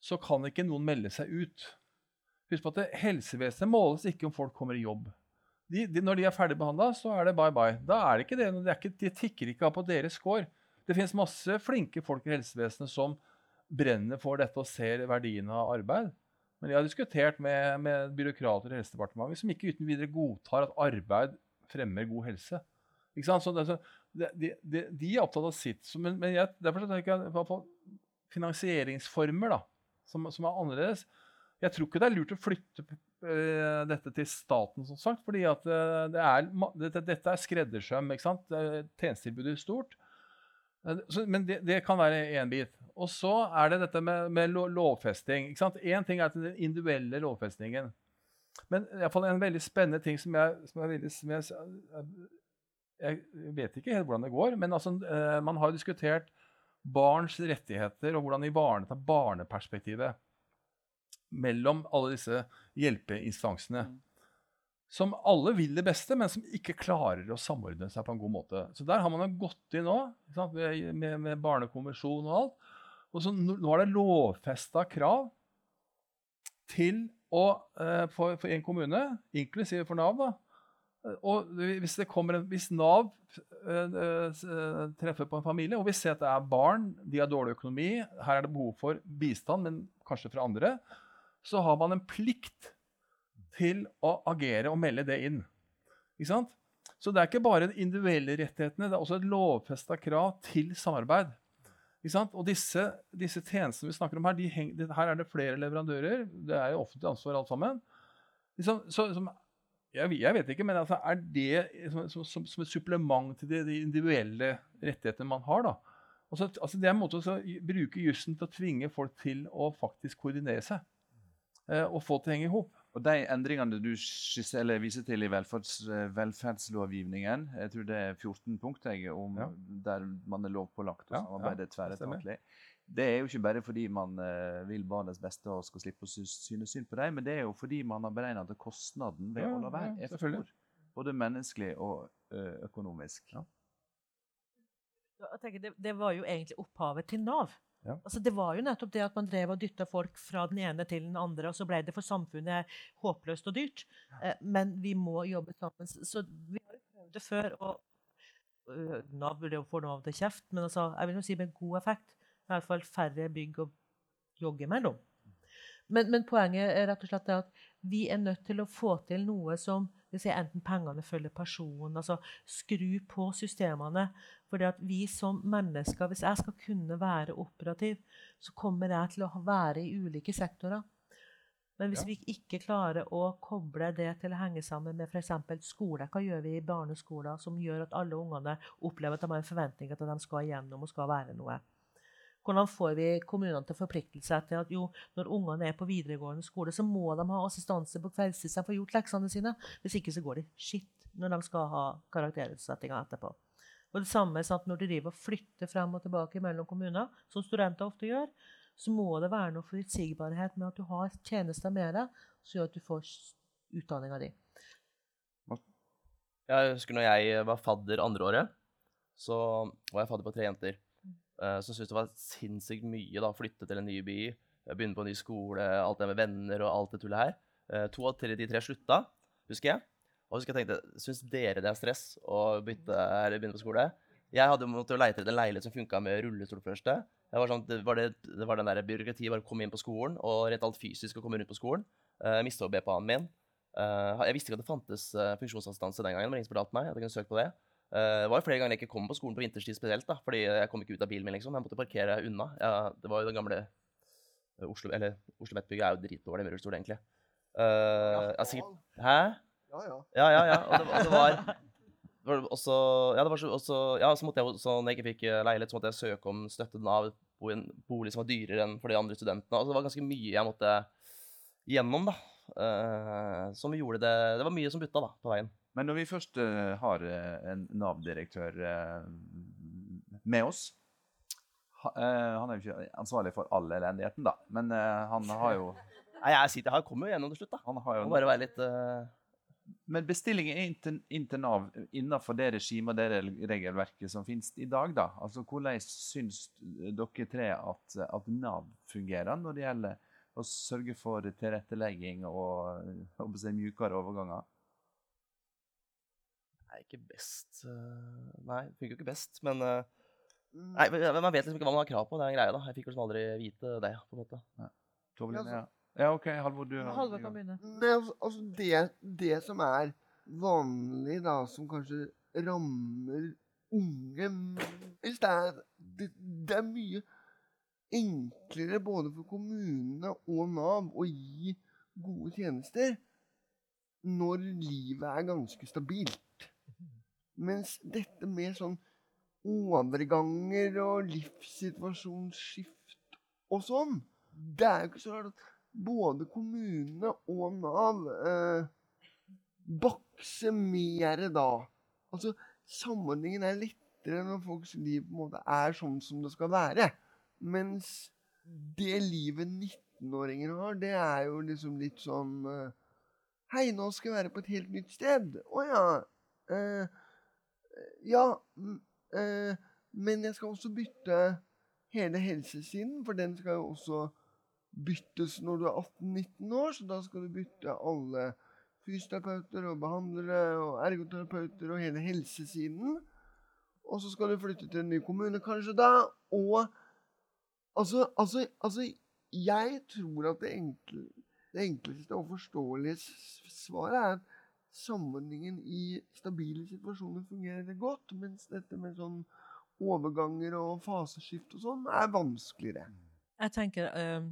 så kan ikke noen melde seg ut. Husk på at Helsevesenet måles ikke om folk kommer i jobb. De, de, når de er ferdig behandla, så er det bye bye. Da er det ikke det. er ikke, de tikker ikke av på deres score. Det finnes masse flinke folk i helsevesenet som brenner for dette og ser verdien av arbeid. Men jeg har diskutert med, med byråkrater i Helsedepartementet som ikke uten videre godtar at arbeid fremmer god helse. Det, de, de, de, er opptatt av sitt. Så, men, men jeg, derfor tenker jeg på finansieringsformer. da som, som, er annerledes. Jeg tror ikke det er lurt å flytte uh, dette til staten, som sagt, fordi uh, det dette, dette, er skreddersøm. ikke sant? Tjenestetilbudet er stort. Uh, så, men det, det, kan være én bit. Og så er det dette med, med lovfesting. ikke sant? Én ting er den individuelle lovfestingen. Men i fall en veldig spennende ting som jeg, som veldig, som jeg, jeg vet ikke helt hvordan det går, men altså, man har diskutert barns rettigheter og hvordan ivareta barneperspektivet mellom alle disse hjelpeinstansene. Mm. Som alle vil det beste, men som ikke klarer å samordne seg på en god måte. Så der har man gått inn nå med, med, barnekonvensjon og alt. Og så nå er det lovfesta krav til å, eh, for, for, en kommune, inklusive for Nav, da, og hvis, en, hvis Nav eh, treffer på en familie, og vi ser at det er barn, de har dårlig økonomi, her er det behov for bistand, men kanskje fra andre, så har man en plikt til å agere og melde det inn. Ikke sant? Så det er ikke bare de individuelle rettighetene, det er også et lovfesta krav til samarbeid. Ikke sant? Og disse, disse, tjenestene vi snakker om her, de heng, her er det flere leverandører. Det er jo offentlig ansvar alt sammen. Liksom, så, som jeg, jeg, vet ikke, men altså, er det som, som, som, et supplement til de, de, individuelle rettighetene man har? da? Altså, altså Det er en måte å bruke jussen til å tvinge folk til å faktisk koordinere seg. Eh, og få det til å henge i hop. Og De endringene du viser til i velferds, velferdslovgivningen, jeg tror det er 14 punkter ja. der man er lovpålagt å samarbeide ja, tverretatlig. Det er jo ikke bare fordi man uh, vil barnets beste og skal slippe å syne synd på dem, men det er jo fordi man har beregnet at kostnaden ved å la være er for stor. Både menneskelig og økonomisk. Ja. Tenker, det, det, var jo egentlig opphavet til Nav. Ja. Altså, det var jo nettopp det at man drev og dytta folk fra den ene til den andre, og så ble det for samfunnet håpløst og dyrt. Ja. men vi må jobbe sammen. Så vi har jo prøvd det før. og uh, Nav burde jo få noe av det kjeft, men altså, jeg vil jo si med god effekt. I hvert fall færre bygg å jogge mellom. Men, men, poenget er rett og slett at vi er nødt til å få til noe som si, enten pengene følger personen, altså skru på systemene. Fordi vi som mennesker, hvis jeg skal kunne være operativ, så kommer jeg til å være i ulike sektorer. Men hvis ja. vi ikke klarer å koble det til å henge sammen med f.eks. skole, hva gjør vi i barneskoler som gjør at alle ungene opplever at de har en forventning til at de skal igjennom og skal være noe? Hvordan får vi kommunene til å forplikte seg til at jo, når ungene er på videregående skole, så må de ha assistanse på kveldstid så de får gjort leksene sine? Hvis ikke så går det skitt. når de skal ha karakterutsettinga etterpå. Og det samme er sant, Når de driver og flytter frem og tilbake mellom kommuner, som studenter ofte gjør, så må det være noe forutsigbarhet med at du har tjenester med deg, som gjør at du får utdanninga di. Jeg husker når jeg var fadder andreåret, så var jeg fadder på tre jenter. Uh, så syntes det var sinnssykt mye å flytte til en ny by, eh, begynne på en ny skole, alt det med venner og alt det tullet her. Uh, to av tre, de tre slutta, husker jeg. Og husker jeg tenkte, syns dere det er stress å bytte, eller begynne på skole? Jeg hadde måttet leite etter en leilighet som funka med rullestol først. Var, sånn, det var, det, det var den der byråkratiet bare å komme inn på skolen, og rett alt fysisk å komme rundt på skolen. Uh, Mista BPA-en min. Uh, jeg visste ikke at det fantes uh, funksjonsassistanse den gangen. men ingen fortalte meg at jeg kunne søke på det. Uh, det var jo flere ganger jeg ikke kom på skolen på vinterstid spesielt, da, fordi jeg kom ikke ut av bilen min. liksom. Jeg måtte parkere unna. Ja, det var jo den gamle Oslo eller Oslo Mettbygget er jo dritdårlig med rullestol, egentlig. ja, sikkert, hæ? Ja, ja. Ja, ja, ja. Og det, og det var også, ja, det var så, også, ja, så måtte jeg, så når jeg ikke fikk leilighet, så måtte jeg søke om støtte av en bolig som var dyrere enn for de andre studentene. Altså, det var ganske mye jeg måtte gjennom, da. Uh, som gjorde det Det var mye som butta da, på veien. Men når vi først uh, har uh, en Nav-direktør med oss ha, Han er jo ikke ansvarlig for all elendigheten, da, men han har jo Nei, jeg sitter her, kommer jo gjennom til slutt, da. Han har jo Må bare være litt Men bestillingen inn til, inn Nav innenfor det regimet og det regelverket som finnes i dag, da? Altså, Hvordan syns dere tre at, at Nav fungerer når det gjelder å sørge for tilrettelegging og og mjukere overganger? Nei, ikke best Nei, det funker jo ikke best, men Nei, Man vet liksom ikke hva man har krav på. Det er en greie, da. Jeg fikk liksom aldri vite det. på en måte. Ja. Toblin, ja. ja, OK. Halvor, du Halvor kan begynne. Det, altså, det, det som er vanlig, da, som kanskje rammer unge det er, det, det er mye enklere både for kommunene og Nav å gi gode tjenester når livet er ganske stabilt. Mens dette med sånn overganger og livssituasjonsskift og sånn Det er jo ikke så rart at både kommunene og Nav eh, bakser mer da. Altså, samordningen er lettere når folks liv på en måte er sånn som det skal være. Mens det livet 19-åringer har, det er jo liksom litt sånn eh, Hei, nå skal jeg være på et helt nytt sted. Å ja. Uh, ja. Uh, men jeg skal også bytte hele helsesiden, for den skal jo også byttes når du er 18-19 år. Så da skal du bytte alle fysioterapeuter og behandlere og ergoterapeuter og hele helsesiden. Og så skal du flytte til en ny kommune kanskje da. Og Altså, altså, altså jeg tror at det, enkle, det enkleste og forståelige svaret er at samordningen i stabile situasjoner fungerer godt, mens dette med sånn overganger og faseskift og sånn er vanskeligere. Jeg tenker eh,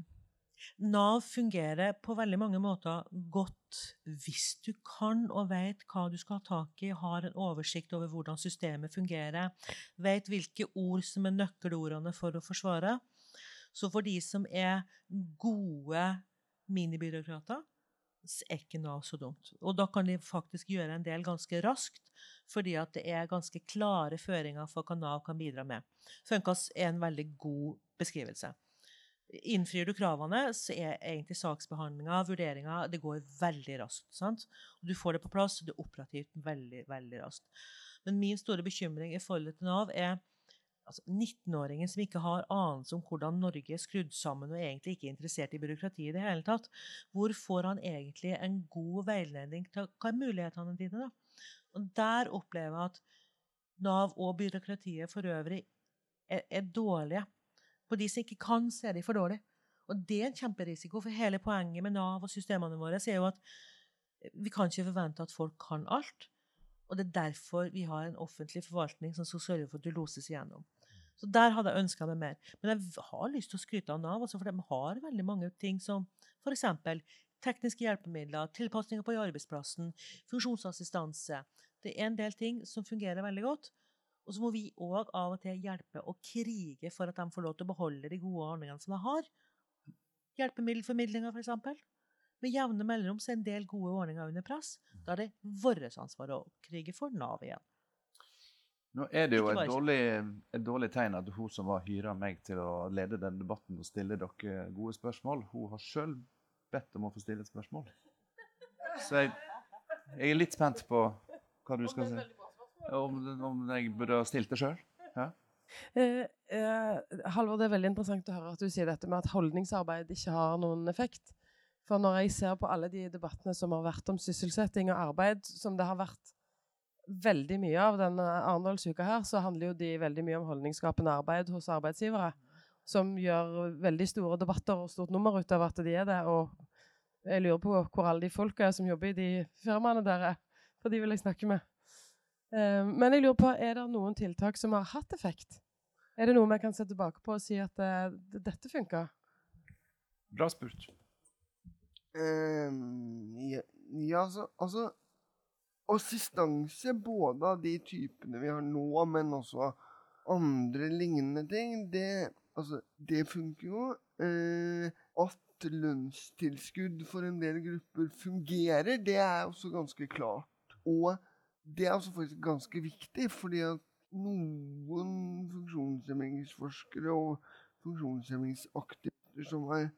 Nav fungerer på veldig mange måter godt hvis du kan og vet hva du skal ha tak i, har en oversikt over hvordan systemet fungerer, vet hvilke ord som er nøkkelordene for å forsvare. Så for de som er gode minibyråkrater, er ikke Nav så dumt. Og da kan de faktisk gjøre en del ganske raskt, fordi at det er ganske klare føringer for hva Nav kan bidra med. Funkas er en veldig god beskrivelse. Innfrir du kravene, så er egentlig saksbehandlinga, vurderinga, det går veldig raskt. sant? Du får det på plass, det er operativt veldig, veldig raskt. Men min store bekymring i forhold til Nav er altså 19-åringen som ikke har anelse om hvordan Norge er skrudd sammen, og egentlig ikke er interessert i byråkrati i det hele tatt, hvor får han egentlig en god veiledning til hva er mulighetene dine? da? Og Der opplever jeg at Nav og byråkratiet for øvrig er, er dårlige. På de som ikke kan, så er de for dårlige. Og det er en kjemperisiko, for hele poenget med Nav og systemene våre er jo at vi kan ikke forvente at folk kan alt. Og det er derfor vi har en offentlig forvaltning som skal sørge for at du loses igjennom. Så der hadde jeg ønska meg mer. Men jeg har lyst til å skryte av Nav, for de har veldig mange ting som f.eks. tekniske hjelpemidler, tilpasninger på arbeidsplassen, funksjonsassistanse. Det er en del ting som fungerer veldig godt. Og så må vi òg av og til hjelpe og krige for at de får lov til å beholde de gode ordningene som de har. Hjelpemiddelformidlinga, f.eks. med jevne mellomrom så er en del gode ordninger under press. Da er det vårt ansvar å krige for Nav igjen. Nå er det jo et dårlig, et dårlig tegn at hun som var hyra meg til å lede den debatten og stille dere gode spørsmål, hun har sjøl bedt om å få stille et spørsmål. Så jeg, jeg er litt spent på hva du skal si. Om, om jeg burde ha stilt det sjøl? Eh, eh, Halvor, det er veldig interessant å høre at du sier dette med at holdningsarbeid ikke har noen effekt. For når jeg ser på alle de debattene som har vært om sysselsetting og arbeid, som det har vært veldig mye av denne Arendalsuka her, så handler jo de veldig mye om holdningsskapende arbeid hos arbeidsgivere. Som gjør veldig store debatter og stort nummer ut av at de er det. Og jeg lurer på hvor alle de folka er som jobber i de firmaene dere For de vil jeg snakke med. Eh, men jeg lurer på, er det noen tiltak som har hatt effekt? Er det noe vi kan se tilbake på og si at eh, dette funka? Bra spurt. Um, ja, ja, altså, altså Assistanse både av de typene vi har nå, men også andre lignende ting, det, altså, det funker jo. Eh, at lønnstilskudd for en del grupper fungerer, det er også ganske klart. Og det er også faktisk ganske viktig, fordi at noen funksjonshemmingsforskere og funksjonshemmingsaktivister som har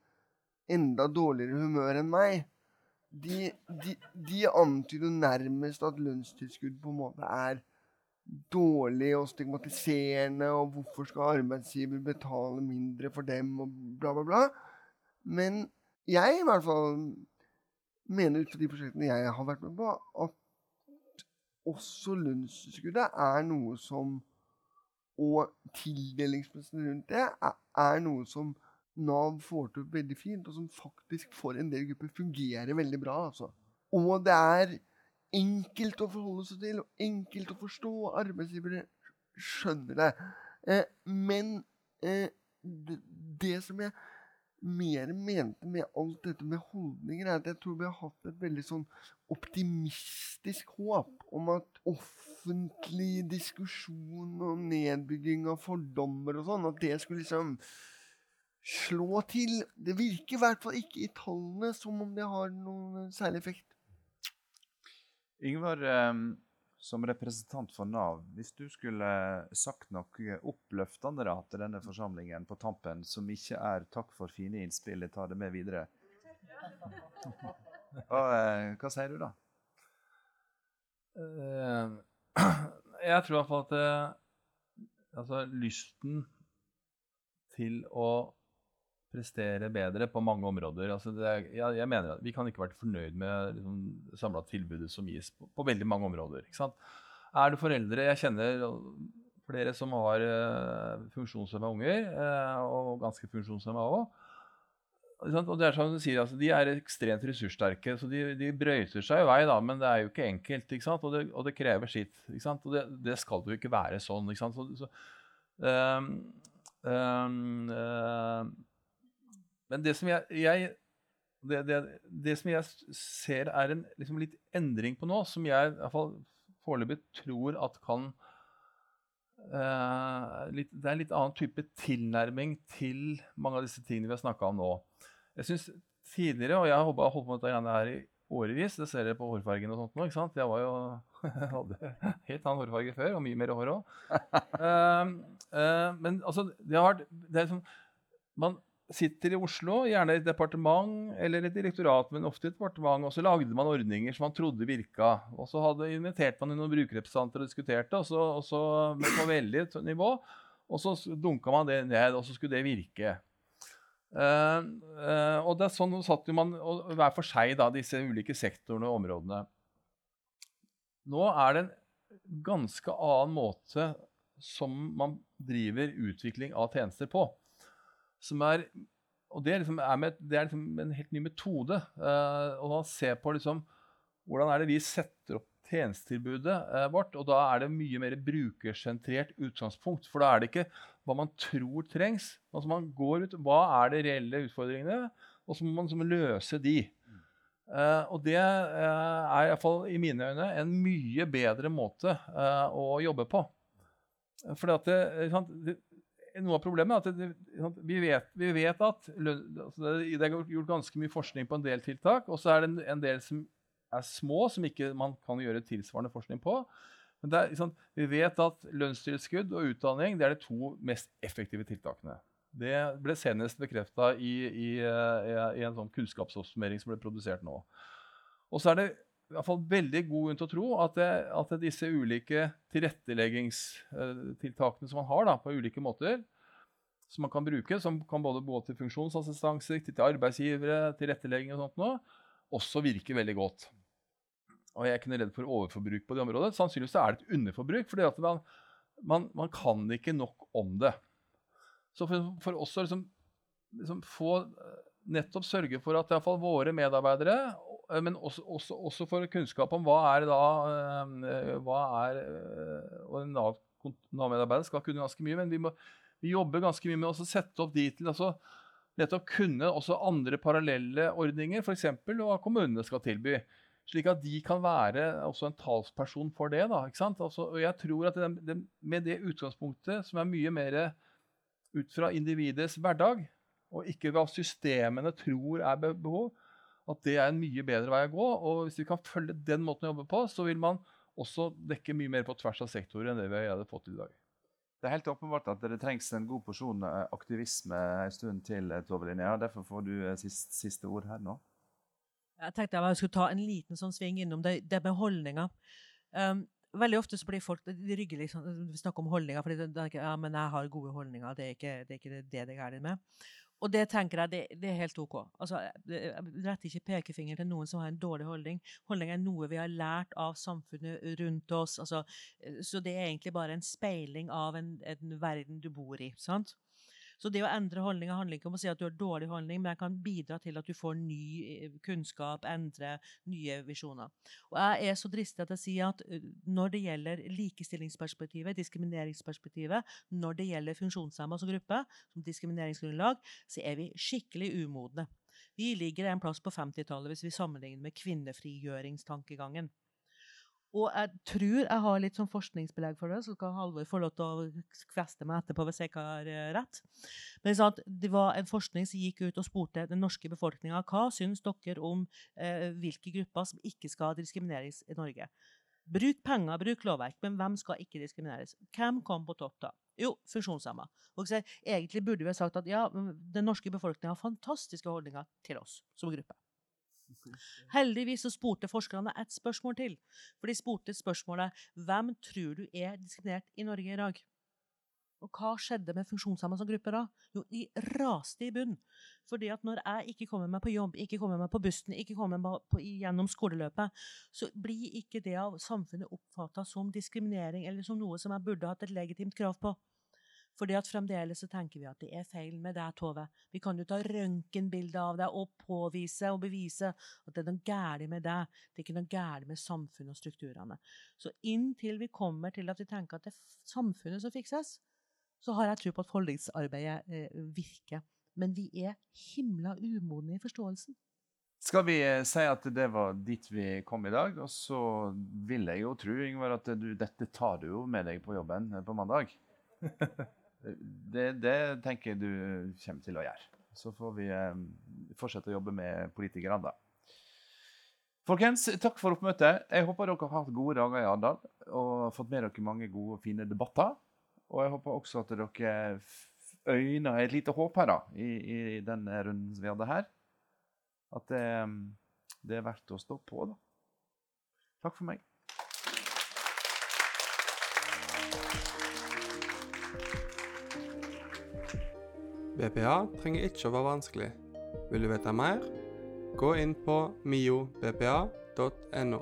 enda dårligere humør enn meg, de, de, de antyder nærmest at lønnstilskudd på en måte er dårlig og stigmatiserende, og hvorfor skal arbeidsgiver betale mindre for dem, og bla, bla, bla. Men jeg i hvert fall mener ut fra de prosjektene jeg har vært med på, at også lønnstilskuddet er noe som Og tildelingsprosessen rundt det er, er noe som Nav får til veldig fint, og som faktisk for en del grupper fungerer veldig bra. altså. Og det er enkelt å forholde seg til, og enkelt å forstå. og Arbeidsgivere skjønner det. Eh, men eh, det, det som jeg mer mente med alt dette med holdninger, er at jeg tror vi har hatt et veldig sånn optimistisk håp om at offentlig diskusjon og nedbygging av fordommer og sånn, at det skulle liksom slå til. Det virker i hvert fall ikke i tallene som om det har noen særlig effekt. Yngvar, eh, som representant for Nav, hvis du skulle sagt noe oppløftende da, til denne forsamlingen på tampen, som ikke er 'takk for fine innspill, jeg tar det med videre', hva, eh, hva sier du da? Eh, jeg tror i hvert fall at eh, altså, lysten til å prestere bedre på mange områder altså det er, jeg, jeg mener at Vi kan ikke være fornøyd med liksom, det samla tilbudet som gis på, på veldig mange områder. Er du foreldre Jeg kjenner flere som har uh, funksjonshemma unger, uh, og ganske funksjonshemma òg. Og det er som du sier, altså, De er ekstremt ressurssterke, så de, de brøyter seg i vei, da, men det er jo ikke enkelt. ikke? Og det, og det krever sitt. Og det, det skal jo ikke være sånn. ikke sant? Så, så, um, um, ehm, men det som jeg, jeg det, det, det som jeg ser er en liksom litt endring på nå, som jeg i hvert fall foreløpig tror at kan eh, litt, Det er en litt annen type tilnærming til mange av disse tingene vi har snakka om nå. Jeg synes tidligere, og jeg har holdt på med dette greiene her i årevis, det ser dere på hårfargen og sånt nå, ikke sant? Jeg var jo jeg hadde helt annen hårfarge før, og mye mer hår òg. men altså, det har vært det er liksom, Man sitter i Oslo, gjerne i et departement eller et direktorat, men ofte i et departement, og så lagde man ordninger som man trodde virka. Og så hadde inviterte man inn noen brukerrepresentanter og diskuterte, og så, og så på veldig nivå. Og så dunka man det ned, og så skulle det virke. Uh, uh, og det er sånn satt jo man og hver for seg, da, disse ulike sektorene og områdene. Nå er det en ganske annen måte som man driver utvikling av tjenester på. Som er, og det er, liksom, er, med, det er liksom en helt ny metode. Uh, og man ser på liksom, hvordan er det vi setter opp tjenestetilbudet uh, vårt. Og da er det mye mer brukersentrert utgangspunkt. For da er det ikke hva man tror trengs. Altså man går ut, Hva er de reelle utfordringene? Og så må man liksom løse de. Uh, og det uh, er iallfall i mine øyne en mye bedre måte eh, å jobbe på. For det, ikke sant, det, noe av problemet er at vi, vet, vi, vet, at altså det, er gjort ganske mye forskning på en del tiltak, og så er det en, en, del som er små, som ikke man kan gjøre tilsvarende forskning på. Men er, liksom, vi vet at lønnstilskudd og utdanning det er de to mest effektive tiltakene. Det ble senest bekrefta i, i, i, en sånn kunnskapsoppsummering som ble produsert nå. Og så er det i hvert fall veldig god grunn til å tro at, det, at disse ulike tilretteleggingstiltakene som man har da, på ulike måter, som man kan bruke, som kan både gå til funksjonsassistanse, til arbeidsgivere, tilrettelegging og sånt noe, også virker veldig godt. Og jeg er ikke redd for overforbruk på det området. Sannsynligvis er det et underforbruk, fordi man, man, man, kan ikke nok om det. Så for, for oss å liksom, liksom få nettopp sørge for at iallfall våre medarbeidere Eh, men også, også, også, for kunnskap om hva er da eh, hva er, eh, Og en Nav-medarbeider skal kunne ganske mye, men vi, må, vi jobber ganske mye med å sette opp de til altså, nettopp kunne også andre parallelle ordninger, f.eks. hva kommunene skal tilby. Slik at de kan være også en talsperson for det. Da? Altså, og jeg tror at det, det, Med det utgangspunktet, som er mye mer ut fra individets hverdag, og ikke hva systemene tror er behov, at det er en mye bedre vei å gå. Og hvis vi kan følge den måten å jobbe på, så vil man også dekke mye mer på tvers av sektorer enn det vi hadde fått til i dag. Det er helt åpenbart at det trengs en god porsjon eh, aktivisme en stund til, eh, Tove Linnea. Derfor får du eh, siste, siste ord her nå. Jeg tenkte jeg skulle ta en liten sånn sving innom det, det med holdninger. Um, veldig ofte så blir folk de rygger liksom, snakker om holdninger, for ja, men jeg har gode holdninger. Det er ikke det er ikke det, det er gærent med. Og det tenker jeg, det, det er helt OK. Altså, jeg retter ikke pekefinger til noen som har en dårlig holdning. Holdning er noe vi har lært av samfunnet rundt oss. Altså, så det er egentlig bare en speiling av en, en verden du bor i. sant? Så det å endre holdninger handler ikke om å si at du har dårlig holdning, men jeg kan bidra til at du får ny eh, kunnskap, endre nye visjoner. Og jeg er så dristig at jeg sier at når det gjelder likestillingsperspektivet, diskrimineringsperspektivet, når det gjelder funksjonshemma som gruppe, som diskrimineringsgrunnlag, så er vi skikkelig umodne. Vi ligger en plass på 50-tallet hvis vi sammenligner med kvinnefrigjøringstankegangen. Og jeg tror jeg har litt sånn forskningsbelegg for det, så kan Halvor få lov til å kveste meg etterpå hvis jeg ikke har eh, rett. Men Det var en forskning som gikk ut og spurte den norske befolkninga hva syns dere om eh, hvilke grupper som ikke skal diskrimineres i Norge. Bruk penger, bruk lovverk, men hvem skal ikke diskrimineres? Hvem kom på topp da? Jo, funksjonshemma. Egentlig burde vi ha sagt at ja, den norske befolkninga har fantastiske holdninger til oss som gruppe. Heldigvis så spurte forskerne et spørsmål til. For de spurte spørsmålet hvem tror du er diskriminert i Norge i dag? Og hva skjedde med funksjonshemmede som gruppe da? Jo, de raste i bunn. Fordi at når jeg ikke kommer meg på jobb, ikke kommer meg på bussen, ikke kommer meg på, gjennom skoleløpet, så blir ikke det av samfunnet oppfatta som diskriminering eller som noe som jeg burde hatt et legitimt krav på. Fordi at fremdeles så tenker vi at det er feil med deg, Tove. Vi kan jo ta røntgenbilde av deg og påvise og bevise at det er noe galt med deg. Det er ikke noe galt med samfunnet og strukturene. Så inntil vi kommer til at vi tenker at det er samfunnet som fikses, så har jeg tro på at holdningsarbeidet eh, virker. Men vi er himla umodne i forståelsen. Skal vi eh, si at det var dit vi kom i dag? Og så vil jeg jo tro Ingvar, at du, dette tar du jo med deg på jobben eh, på mandag. Det, det, tenker jeg du kommer til å gjøre. Så får vi eh, fortsette å jobbe med politikerne, da. Folkens, takk for oppmøtet. Jeg håper dere har hatt gode dager i Arendal og fått med dere mange gode og fine debatter. Og jeg håper også at dere øyner et lite håp her da, i, i den runden vi hadde her. At det, det er verdt å stå på, da. Takk for meg. BPA trenger ikke å være vanskelig. Vil du vite mer? Gå inn på miobpa.no.